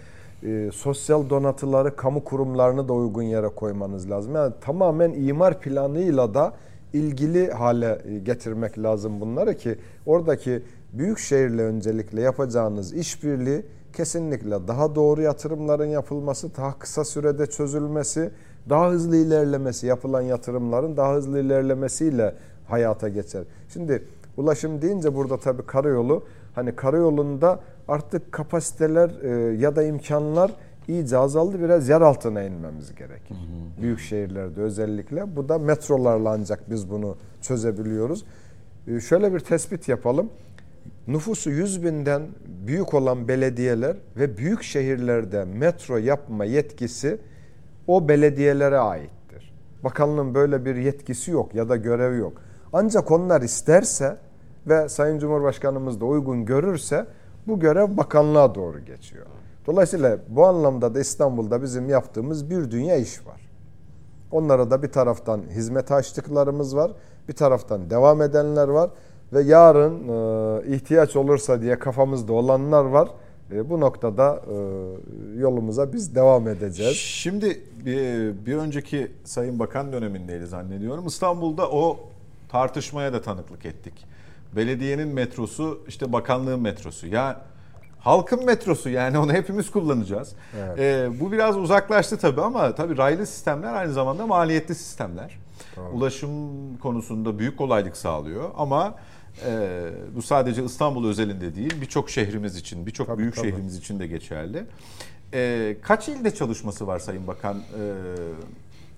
E, sosyal donatıları, kamu kurumlarını da uygun yere koymanız lazım. Yani tamamen imar planıyla da ilgili hale e, getirmek lazım bunları ki oradaki büyük şehirle öncelikle yapacağınız işbirliği kesinlikle daha doğru yatırımların yapılması, daha kısa sürede çözülmesi, daha hızlı ilerlemesi, yapılan yatırımların daha hızlı ilerlemesiyle hayata geçer. Şimdi ulaşım deyince burada tabii karayolu, hani karayolunda artık kapasiteler e, ya da imkanlar iyice azaldı. Biraz yer altına inmemiz gerekir. Hı hı. Büyük şehirlerde özellikle. Bu da metrolarla ancak biz bunu çözebiliyoruz. E, şöyle bir tespit yapalım. Nüfusu 100 binden büyük olan belediyeler ve büyük şehirlerde metro yapma yetkisi o belediyelere aittir. Bakanlığın böyle bir yetkisi yok ya da görevi yok. Ancak onlar isterse ve Sayın Cumhurbaşkanımız da uygun görürse bu görev bakanlığa doğru geçiyor. Dolayısıyla bu anlamda da İstanbul'da bizim yaptığımız bir dünya iş var. Onlara da bir taraftan hizmet açtıklarımız var, bir taraftan devam edenler var ve yarın e, ihtiyaç olursa diye kafamızda olanlar var. E, bu noktada e, yolumuza biz devam edeceğiz. Şimdi bir, bir önceki Sayın Bakan dönemindeydi zannediyorum. İstanbul'da o tartışmaya da tanıklık ettik. Belediyenin metrosu işte bakanlığın metrosu. Ya halkın metrosu yani onu hepimiz kullanacağız. Evet. Ee, bu biraz uzaklaştı tabii ama tabii raylı sistemler aynı zamanda maliyetli sistemler. Tamam. Ulaşım konusunda büyük kolaylık sağlıyor ama e, bu sadece İstanbul özelinde değil birçok şehrimiz için, birçok büyük tabii. şehrimiz için de geçerli. E, kaç ilde çalışması var Sayın Bakan? E,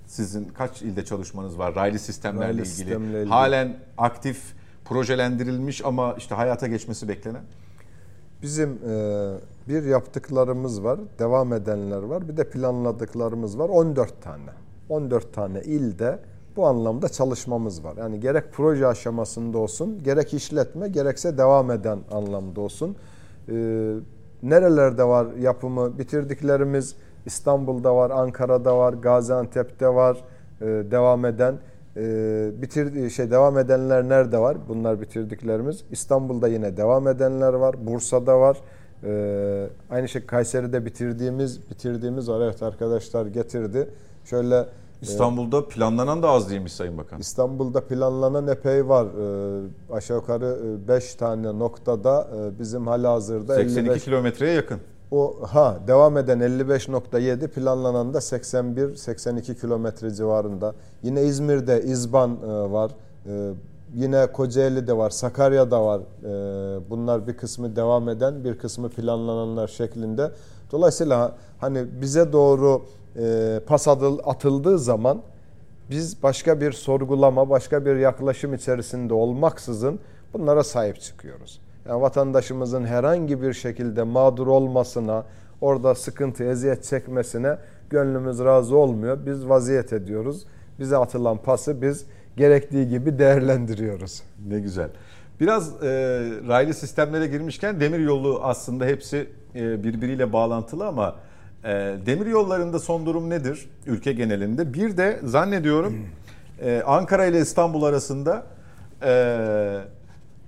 sizin kaç ilde çalışmanız var raylı sistemlerle raylı ilgili? Sistemle ilgili? Halen aktif projelendirilmiş ama işte hayata geçmesi beklenen? Bizim e, bir yaptıklarımız var, devam edenler var, bir de planladıklarımız var. 14 tane. 14 tane ilde bu anlamda çalışmamız var. Yani gerek proje aşamasında olsun, gerek işletme, gerekse devam eden anlamda olsun. E, nerelerde var yapımı bitirdiklerimiz? İstanbul'da var, Ankara'da var, Gaziantep'te var e, devam eden. Ee, bitir şey devam edenler nerede var? Bunlar bitirdiklerimiz. İstanbul'da yine devam edenler var. Bursa'da var. Ee, aynı şey Kayseri'de bitirdiğimiz bitirdiğimiz var. Evet arkadaşlar getirdi. Şöyle e, İstanbul'da planlanan da az değilmiş Sayın Bakan. İstanbul'da planlanan epey var. Ee, aşağı yukarı 5 e, tane noktada e, bizim hala hazırda 82 55... kilometreye yakın. O ha devam eden 55.7 planlanan da 81-82 kilometre civarında. Yine İzmir'de İzban e, var. E, yine Kocaeli'de var, Sakarya'da var. E, bunlar bir kısmı devam eden, bir kısmı planlananlar şeklinde. Dolayısıyla hani bize doğru pas atıldığı zaman biz başka bir sorgulama, başka bir yaklaşım içerisinde olmaksızın bunlara sahip çıkıyoruz. Yani vatandaşımızın herhangi bir şekilde mağdur olmasına, orada sıkıntı, eziyet çekmesine gönlümüz razı olmuyor. Biz vaziyet ediyoruz. Bize atılan pası biz gerektiği gibi değerlendiriyoruz. Ne güzel. Biraz e, raylı sistemlere girmişken demir yolu aslında hepsi e, birbiriyle bağlantılı ama e, demir yollarında son durum nedir ülke genelinde? Bir de zannediyorum e, Ankara ile İstanbul arasında e,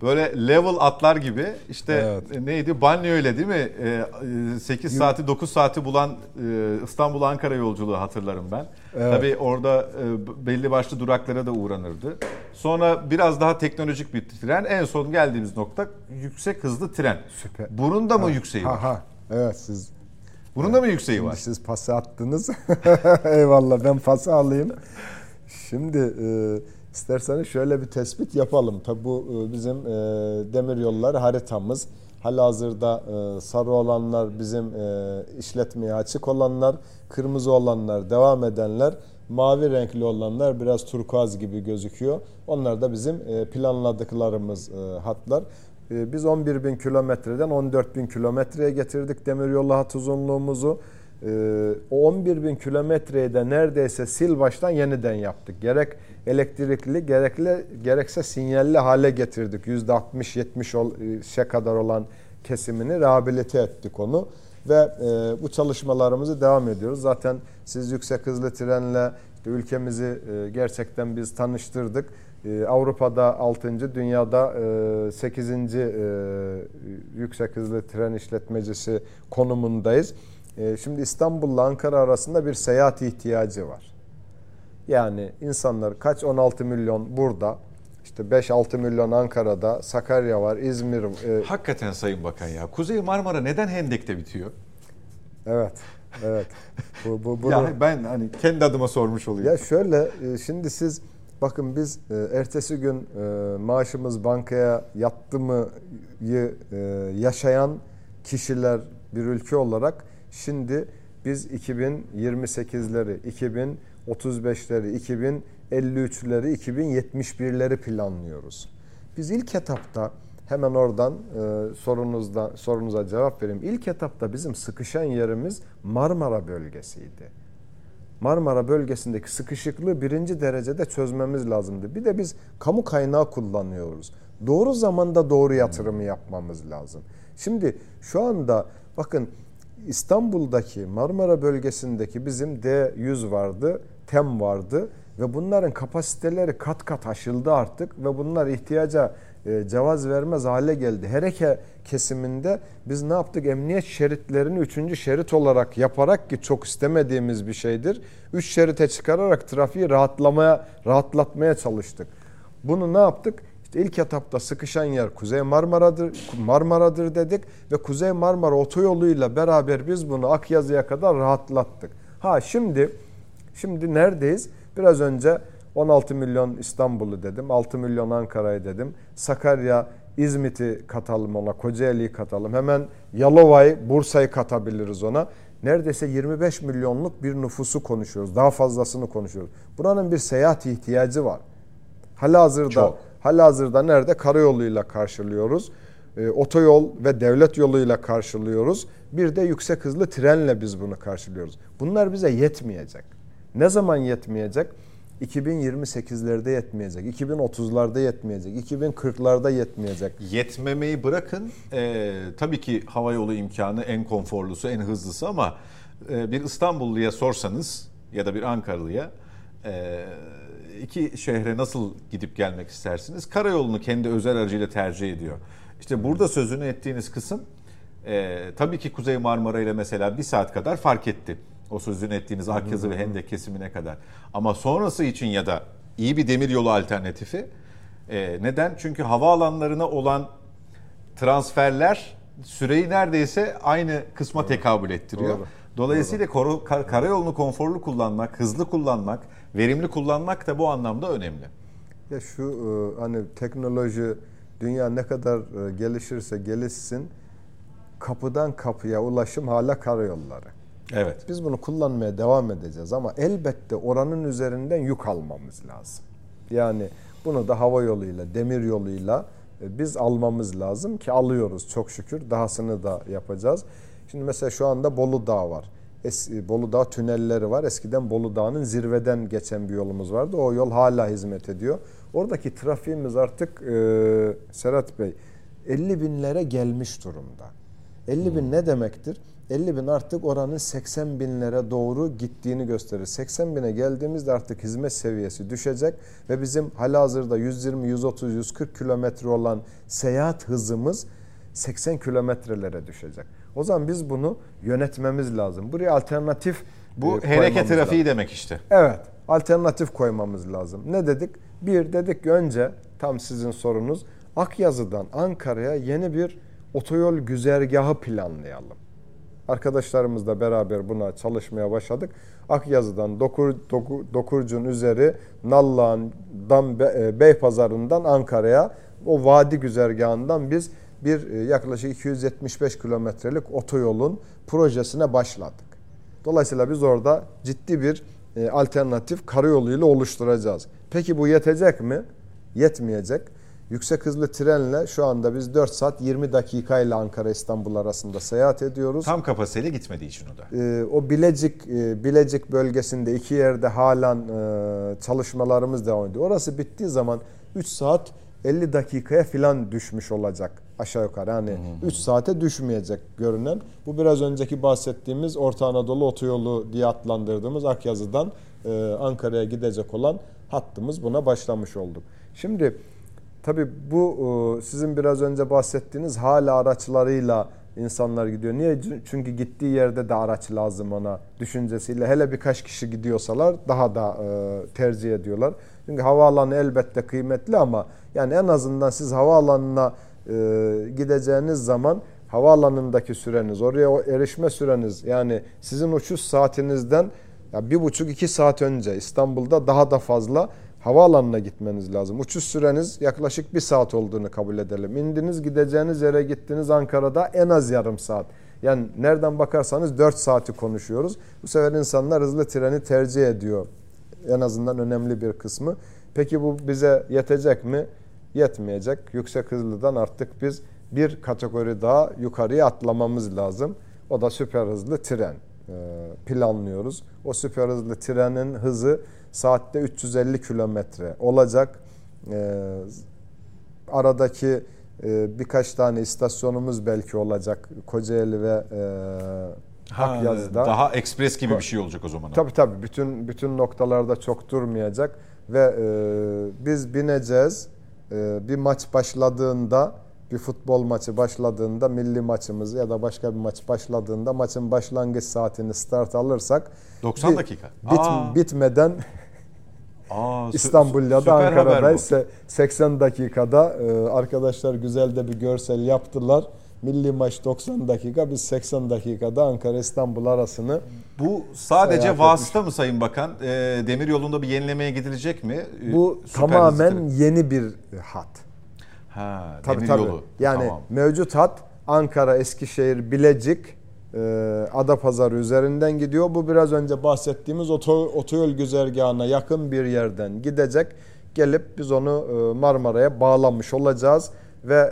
böyle level atlar gibi işte evet. E, neydi banyo öyle değil mi? E, 8 saati 9 saati bulan İstanbul Ankara yolculuğu hatırlarım ben. Evet. Tabii orada belli başlı duraklara da uğranırdı. Sonra biraz daha teknolojik bir tren. En son geldiğimiz nokta yüksek hızlı tren. Süper. Bunun da mı ha, yükseği var? Ha, evet siz bunun da mı yükseği var? Siz pası attınız. Eyvallah ben pası alayım. Şimdi e, isterseniz şöyle bir tespit yapalım. Tabi bu e, bizim e, demir yolları haritamız. Halihazırda e, sarı olanlar bizim e, işletmeye açık olanlar, kırmızı olanlar devam edenler, mavi renkli olanlar biraz turkuaz gibi gözüküyor. Onlar da bizim e, planladıklarımız e, hatlar. E, biz 11 bin kilometreden 14 bin kilometreye getirdik demiryolu hat uzunluğumuzu. E, o 11 bin kilometreyi de neredeyse sil baştan yeniden yaptık. Gerek elektrikli gerekli gerekse sinyalli hale getirdik. %60-70'e kadar olan kesimini rehabilite ettik onu ve e, bu çalışmalarımızı devam ediyoruz. Zaten siz yüksek hızlı trenle ülkemizi e, gerçekten biz tanıştırdık. E, Avrupa'da 6. dünyada e, 8. E, yüksek hızlı tren işletmecisi konumundayız. E, şimdi İstanbul'la Ankara arasında bir seyahat ihtiyacı var. Yani insanlar kaç 16 milyon burada, işte 5-6 milyon Ankara'da, Sakarya var, İzmir. E... Hakikaten Sayın Bakan ya. Kuzey Marmara neden Hendek'te bitiyor? Evet. Evet. Bu, bu, bunu... ya ben hani kendi adıma sormuş olayım. Ya şöyle e, şimdi siz bakın biz e, ertesi gün e, maaşımız bankaya yattı mı yaşayan kişiler bir ülke olarak şimdi biz 2028'leri, 2035'leri, 2053'leri, 2071'leri planlıyoruz. Biz ilk etapta hemen oradan e, sorunuzda sorunuza cevap vereyim. İlk etapta bizim sıkışan yerimiz Marmara bölgesiydi. Marmara bölgesindeki sıkışıklığı birinci derecede çözmemiz lazımdı. Bir de biz kamu kaynağı kullanıyoruz. Doğru zamanda doğru yatırımı yapmamız lazım. Şimdi şu anda bakın İstanbul'daki Marmara bölgesindeki bizim D100 vardı, TEM vardı ve bunların kapasiteleri kat kat aşıldı artık ve bunlar ihtiyaca e, cevaz vermez hale geldi. Hereke kesiminde biz ne yaptık? Emniyet şeritlerini üçüncü şerit olarak yaparak ki çok istemediğimiz bir şeydir. Üç şerite çıkararak trafiği rahatlamaya, rahatlatmaya çalıştık. Bunu ne yaptık? İşte ilk etapta sıkışan yer Kuzey Marmara'dır, Marmara'dır dedik ve Kuzey Marmara otoyoluyla beraber biz bunu Akyazı'ya kadar rahatlattık. Ha şimdi şimdi neredeyiz? Biraz önce 16 milyon İstanbul'u dedim, 6 milyon Ankara'yı dedim. Sakarya, İzmit'i katalım ona, Kocaeli'yi katalım. Hemen Yalova'yı, Bursa'yı katabiliriz ona. Neredeyse 25 milyonluk bir nüfusu konuşuyoruz. Daha fazlasını konuşuyoruz. Buranın bir seyahat ihtiyacı var. Halihazırda, halihazırda nerede? Karayoluyla karşılıyoruz. E, otoyol ve devlet yoluyla karşılıyoruz. Bir de yüksek hızlı trenle biz bunu karşılıyoruz. Bunlar bize yetmeyecek. Ne zaman yetmeyecek? 2028'lerde yetmeyecek, 2030'larda yetmeyecek, 2040'larda yetmeyecek. Yetmemeyi bırakın. E, tabii ki hava yolu imkanı en konforlusu, en hızlısı ama e, bir İstanbulluya sorsanız ya da bir Ankaralıya e, iki şehre nasıl gidip gelmek istersiniz? Karayolunu kendi özel aracıyla tercih ediyor. İşte burada sözünü ettiğiniz kısım e, tabii ki Kuzey Marmara ile mesela bir saat kadar fark etti. O sözünü ettiğiniz Akyazı ve Hendek kesimine kadar. Ama sonrası için ya da iyi bir demiryolu alternatifi e, neden? Çünkü havaalanlarına olan transferler süreyi neredeyse aynı kısma tekabül ettiriyor. Doğru. Dolayısıyla Doğru. Kar, karayolunu konforlu kullanmak, hızlı kullanmak, verimli kullanmak da bu anlamda önemli. Ya şu e, hani teknoloji dünya ne kadar e, gelişirse gelişsin kapıdan kapıya ulaşım hala karayolları. Evet. Biz bunu kullanmaya devam edeceğiz ama elbette oranın üzerinden yük almamız lazım. Yani bunu da hava yoluyla, demir yoluyla e, biz almamız lazım ki alıyoruz çok şükür. Dahasını da yapacağız. Şimdi mesela şu anda Bolu Dağı var. Es, e, Bolu Dağı tünelleri var. Eskiden Bolu Dağı'nın zirveden geçen bir yolumuz vardı. O yol hala hizmet ediyor. Oradaki trafiğimiz artık e, Serhat Bey 50 binlere gelmiş durumda. 50 bin ne demektir? 50 bin artık oranın 80 binlere doğru gittiğini gösterir. 80 bine geldiğimizde artık hizmet seviyesi düşecek ve bizim halihazırda 120, 130, 140 kilometre olan seyahat hızımız 80 kilometrelere düşecek. O zaman biz bunu yönetmemiz lazım. Buraya alternatif Bu e, hareket trafiği lazım. demek işte. Evet, alternatif koymamız lazım. Ne dedik? Bir dedik ki önce tam sizin sorunuz Akyazı'dan Ankara'ya yeni bir otoyol güzergahı planlayalım. Arkadaşlarımızla beraber buna çalışmaya başladık. Akyazı'dan Dokur, Doku- Dokurcun üzeri Nallıhan'dan Be- e, Beypazarı'ndan Ankara'ya o vadi güzergahından biz bir e, yaklaşık 275 kilometrelik otoyolun projesine başladık. Dolayısıyla biz orada ciddi bir e, alternatif karayoluyla oluşturacağız. Peki bu yetecek mi? Yetmeyecek. Yüksek hızlı trenle şu anda biz 4 saat 20 dakika ile Ankara İstanbul arasında seyahat ediyoruz. Tam kapasiteyle gitmediği için o da. Ee, o Bilecik e, Bilecik bölgesinde iki yerde halen e, çalışmalarımız devam ediyor. Orası bittiği zaman 3 saat 50 dakikaya filan düşmüş olacak aşağı yukarı. Yani 3 saate düşmeyecek görünen. Bu biraz önceki bahsettiğimiz Orta Anadolu Otoyolu diye adlandırdığımız Akyazı'dan e, Ankara'ya gidecek olan hattımız buna başlamış olduk. Şimdi Tabii bu e, sizin biraz önce bahsettiğiniz hala araçlarıyla insanlar gidiyor. Niye? Çünkü gittiği yerde de araç lazım ona düşüncesiyle. Hele birkaç kişi gidiyorsalar daha da e, tercih ediyorlar. Çünkü havaalanı elbette kıymetli ama yani en azından siz havaalanına e, gideceğiniz zaman havaalanındaki süreniz, oraya erişme süreniz yani sizin uçuş saatinizden ya bir buçuk iki saat önce İstanbul'da daha da fazla havaalanına gitmeniz lazım. Uçuş süreniz yaklaşık bir saat olduğunu kabul edelim. İndiniz gideceğiniz yere gittiniz Ankara'da en az yarım saat. Yani nereden bakarsanız 4 saati konuşuyoruz. Bu sefer insanlar hızlı treni tercih ediyor. En azından önemli bir kısmı. Peki bu bize yetecek mi? Yetmeyecek. Yüksek hızlıdan artık biz bir kategori daha yukarıya atlamamız lazım. O da süper hızlı tren Ee, planlıyoruz. O süper hızlı trenin hızı saatte 350 kilometre olacak. Ee, aradaki e, birkaç tane istasyonumuz belki olacak Kocaeli ve e, Akyaz'da. Daha ekspres gibi bir şey olacak o zaman. Tabii tabii bütün bütün noktalarda çok durmayacak ve e, biz bineceğiz. E, bir maç başladığında bir futbol maçı başladığında milli maçımız ya da başka bir maç başladığında maçın başlangıç saatini start alırsak 90 bir- dakika. bit- Aa. bitmeden Aa, İstanbul ya da Ankara'da ise 80 dakikada e, arkadaşlar güzel de bir görsel yaptılar. Milli maç 90 dakika biz 80 dakikada Ankara İstanbul arasını Bu sadece vasıta mı Sayın Bakan? E, demir yolunda bir yenilemeye gidilecek mi? E, bu süper tamamen hızlı yeni bir hat. Ha, Tabii demir tabii. yolu. Yani Tamam. mevcut hat Ankara, Eskişehir, Bilecik, e, Adapazarı üzerinden gidiyor. Bu biraz önce bahsettiğimiz oto, otoyol güzergahına yakın bir yerden gidecek. Gelip biz onu e, Marmara'ya bağlamış olacağız ve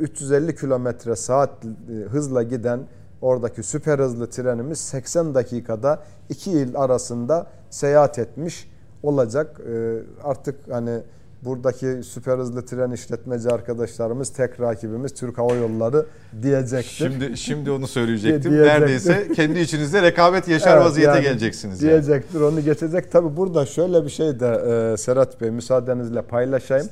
e, 350 kilometre saat e, hızla giden oradaki süper hızlı trenimiz 80 dakikada iki il arasında seyahat etmiş olacak. E, artık hani buradaki süper hızlı tren işletmeci arkadaşlarımız tek rakibimiz Türk Hava Yolları diyecektir. Şimdi şimdi onu söyleyecektim. Diyecektim. Neredeyse kendi içinizde rekabet yaşar Evet, vaziyete yani geleceksiniz. yani. Diyecektir, onu geçecek. Tabi burada şöyle bir şey de e, Serhat Bey müsaadenizle paylaşayım.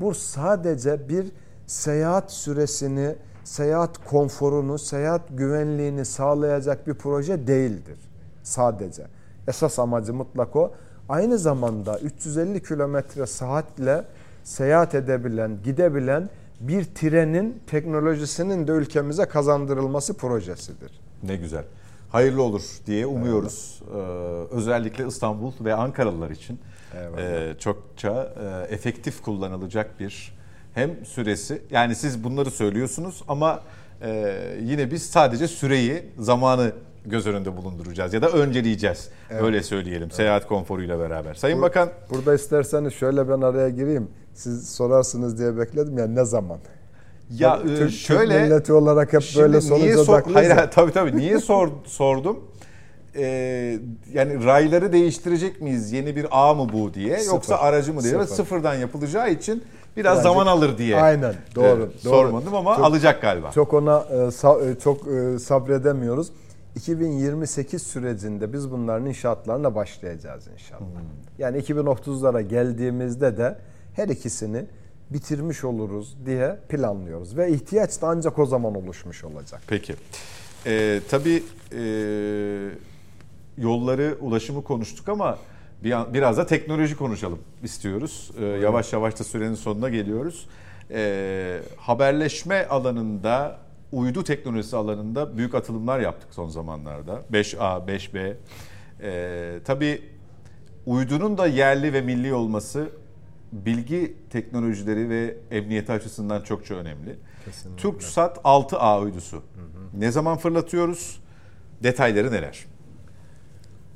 Bu sadece bir seyahat süresini, seyahat konforunu, seyahat güvenliğini sağlayacak bir proje değildir. Sadece. Esas amacı mutlak o. Aynı zamanda 350 kilometre saatle seyahat edebilen, gidebilen bir trenin teknolojisinin de ülkemize kazandırılması projesidir. Ne güzel. Hayırlı olur diye umuyoruz. Ee, özellikle İstanbul ve Ankaralılar için e, çokça e, efektif kullanılacak bir hem süresi yani siz bunları söylüyorsunuz ama e, yine biz sadece süreyi, zamanı göz önünde bulunduracağız ya da önceleyeceğiz. Evet. Öyle söyleyelim. Evet. Seyahat konforuyla beraber. Sayın Bur- Bakan burada isterseniz şöyle ben araya gireyim. Siz sorarsınız diye bekledim ya ne zaman? Ya Türk, e, şöyle Türk milleti olarak hep böyle sonuca sor, hayır, hayır tabii tabii niye sor, sordum? Ee, yani rayları değiştirecek miyiz? Yeni bir ağ mı bu diye Sıfır. yoksa aracı mı diye Sıfır. sıfırdan yapılacağı için biraz Bence, zaman alır diye. Aynen doğru. Evet, doğru. Sormadım ama çok, alacak galiba. Çok ona e, e, çok e, sabredemiyoruz. 2028 sürecinde biz bunların inşaatlarına başlayacağız inşallah. Hmm. Yani 2030'lara geldiğimizde de her ikisini bitirmiş oluruz diye planlıyoruz. Ve ihtiyaç da ancak o zaman oluşmuş olacak. Peki. Ee, tabii e, yolları, ulaşımı konuştuk ama bir, biraz da teknoloji konuşalım istiyoruz. Ee, yavaş yavaş da sürenin sonuna geliyoruz. Ee, haberleşme alanında, uydu teknolojisi alanında büyük atılımlar yaptık son zamanlarda. 5A, 5B. Ee, tabii uydunun da yerli ve milli olması bilgi teknolojileri ve emniyeti açısından çokça önemli. Kesinlikle. TürkSat 6A uydusu. Hı hı. Ne zaman fırlatıyoruz? Detayları neler?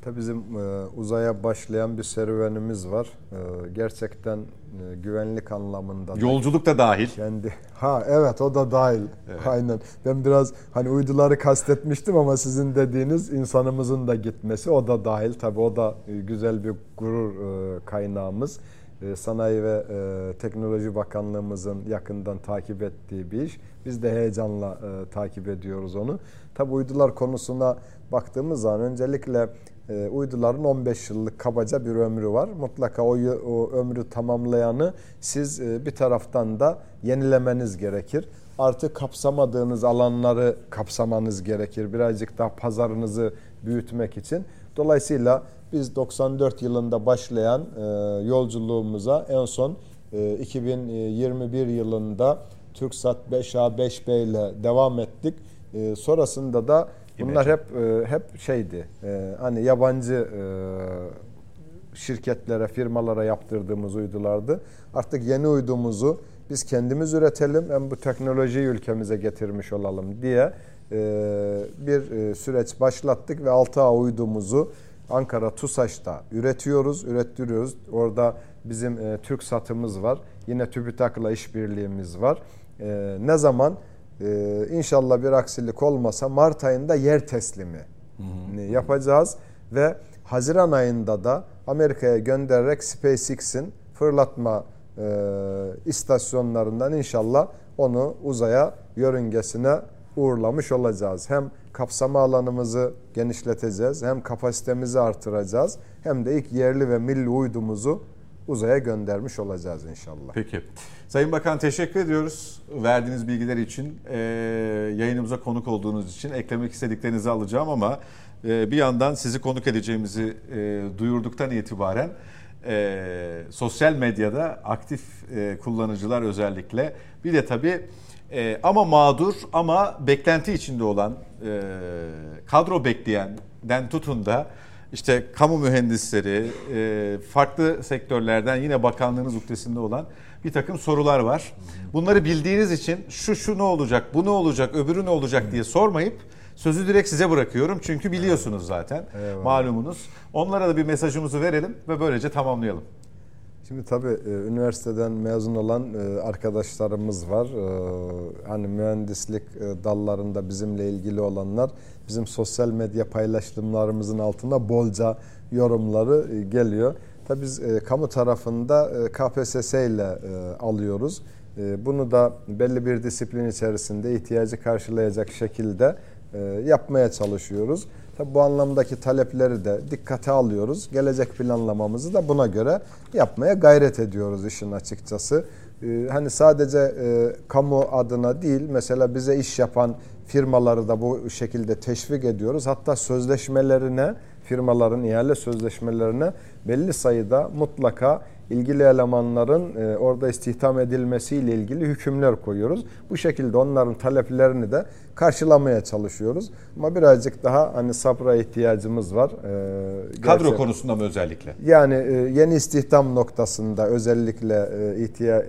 Tabii bizim e, uzaya başlayan bir serüvenimiz var. E, gerçekten e, güvenlik anlamında. Yolculuk da dahil. Kendi. Ha evet o da dahil. Evet. Aynen. Ben biraz hani uyduları kastetmiştim ama sizin dediğiniz insanımızın da gitmesi o da dahil. Tabii o da güzel bir gurur e, kaynağımız. E, Sanayi ve e, Teknoloji Bakanlığımızın yakından takip ettiği bir iş. Biz de heyecanla e, takip ediyoruz onu. Tabi uydular konusuna baktığımız zaman öncelikle uyduların 15 yıllık kabaca bir ömrü var. Mutlaka o, o ömrü tamamlayanı siz bir taraftan da yenilemeniz gerekir. Artık kapsamadığınız alanları kapsamanız gerekir. Birazcık daha pazarınızı büyütmek için. Dolayısıyla biz 94 yılında başlayan e, yolculuğumuza en son e, 2021 yılında TürkSat 5A 5B ile devam ettik. E, sonrasında da bunlar hep e, hep şeydi. E, hani yabancı e, şirketlere, firmalara yaptırdığımız uydulardı. Artık yeni uydumuzu biz kendimiz üretelim hem bu teknolojiyi ülkemize getirmiş olalım diye bir süreç başlattık ve 6A uydumuzu Ankara TUSAŞ'ta üretiyoruz, ürettiriyoruz. Orada bizim Türk satımız var. Yine TÜBİTAK'la işbirliğimiz var. Ne zaman e, inşallah bir aksilik olmasa Mart ayında yer teslimi hı hı. yapacağız ve Haziran ayında da Amerika'ya göndererek SpaceX'in fırlatma e, istasyonlarından inşallah onu uzaya yörüngesine uğurlamış olacağız. Hem kapsama alanımızı genişleteceğiz, hem kapasitemizi artıracağız, hem de ilk yerli ve milli uydumuzu uzaya göndermiş olacağız inşallah. Peki. Sayın Bakan teşekkür ediyoruz verdiğiniz bilgiler için, e, yayınımıza konuk olduğunuz için eklemek istediklerinizi alacağım ama e, bir yandan sizi konuk edeceğimizi e, duyurduktan itibaren e, sosyal medyada aktif e, kullanıcılar özellikle bir de tabii e, ama mağdur ama beklenti içinde olan e, kadro bekleyenden tutun da işte kamu mühendisleri, e, farklı sektörlerden yine bakanlığınız uktesinde olan bir takım sorular var. Bunları bildiğiniz için şu şu ne olacak, bu ne olacak, öbürü ne olacak diye sormayıp sözü direkt size bırakıyorum. Çünkü biliyorsunuz zaten Eyvallah. malumunuz. Onlara da bir mesajımızı verelim ve böylece tamamlayalım. Şimdi tabii e, üniversiteden mezun olan e, arkadaşlarımız var. E, hani mühendislik dallarında bizimle ilgili olanlar bizim sosyal medya paylaşımlarımızın altına bolca yorumları geliyor. Tabii biz kamu tarafında KPSS ile alıyoruz. Bunu da belli bir disiplin içerisinde ihtiyacı karşılayacak şekilde yapmaya çalışıyoruz. Tabi bu anlamdaki talepleri de dikkate alıyoruz. Gelecek planlamamızı da buna göre yapmaya gayret ediyoruz işin açıkçası. Ee, hani sadece e, kamu adına değil mesela bize iş yapan firmaları da bu şekilde teşvik ediyoruz. Hatta sözleşmelerine firmaların ihale sözleşmelerine belli sayıda mutlaka ilgili elemanların e, orada istihdam edilmesiyle ilgili hükümler koyuyoruz. Bu şekilde onların taleplerini de karşılamaya çalışıyoruz. Ama birazcık daha hani sabra ihtiyacımız var. E, Kadro konusunda mı özellikle? Yani e, yeni istihdam noktasında özellikle ihtiya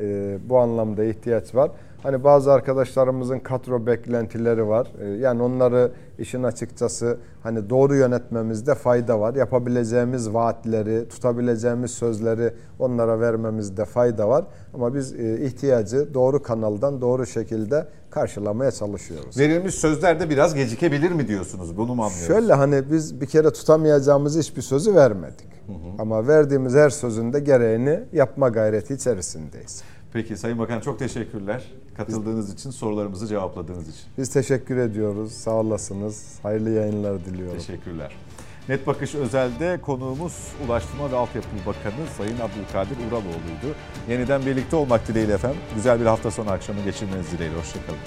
bu anlamda ihtiyaç var. Hani bazı arkadaşlarımızın kadro beklentileri var. Ee, Yani onları işin açıkçası hani doğru yönetmemizde fayda var. Yapabileceğimiz vaatleri, tutabileceğimiz sözleri onlara vermemizde fayda var. Ama biz e, ihtiyacı doğru kanaldan doğru şekilde karşılamaya çalışıyoruz. Verilmiş sözler de biraz gecikebilir mi diyorsunuz? Bunu mu anlıyoruz? Şöyle hani biz bir kere tutamayacağımız hiçbir sözü vermedik. Ama verdiğimiz her sözün de gereğini yapma gayreti içerisindeyiz. Peki Sayın Bakan çok teşekkürler. Katıldığınız için, sorularımızı cevapladığınız için. Biz teşekkür ediyoruz. Sağ olasınız. Hayırlı yayınlar diliyorum. Teşekkürler. Net Bakış Özel'de konuğumuz Ulaştırma ve Altyapı Bakanı Sayın Abdülkadir Uraloğlu'ydu. Yeniden birlikte olmak dileğiyle efendim. Güzel bir hafta sonu akşamı geçirmeniz dileğiyle. Hoşçakalın.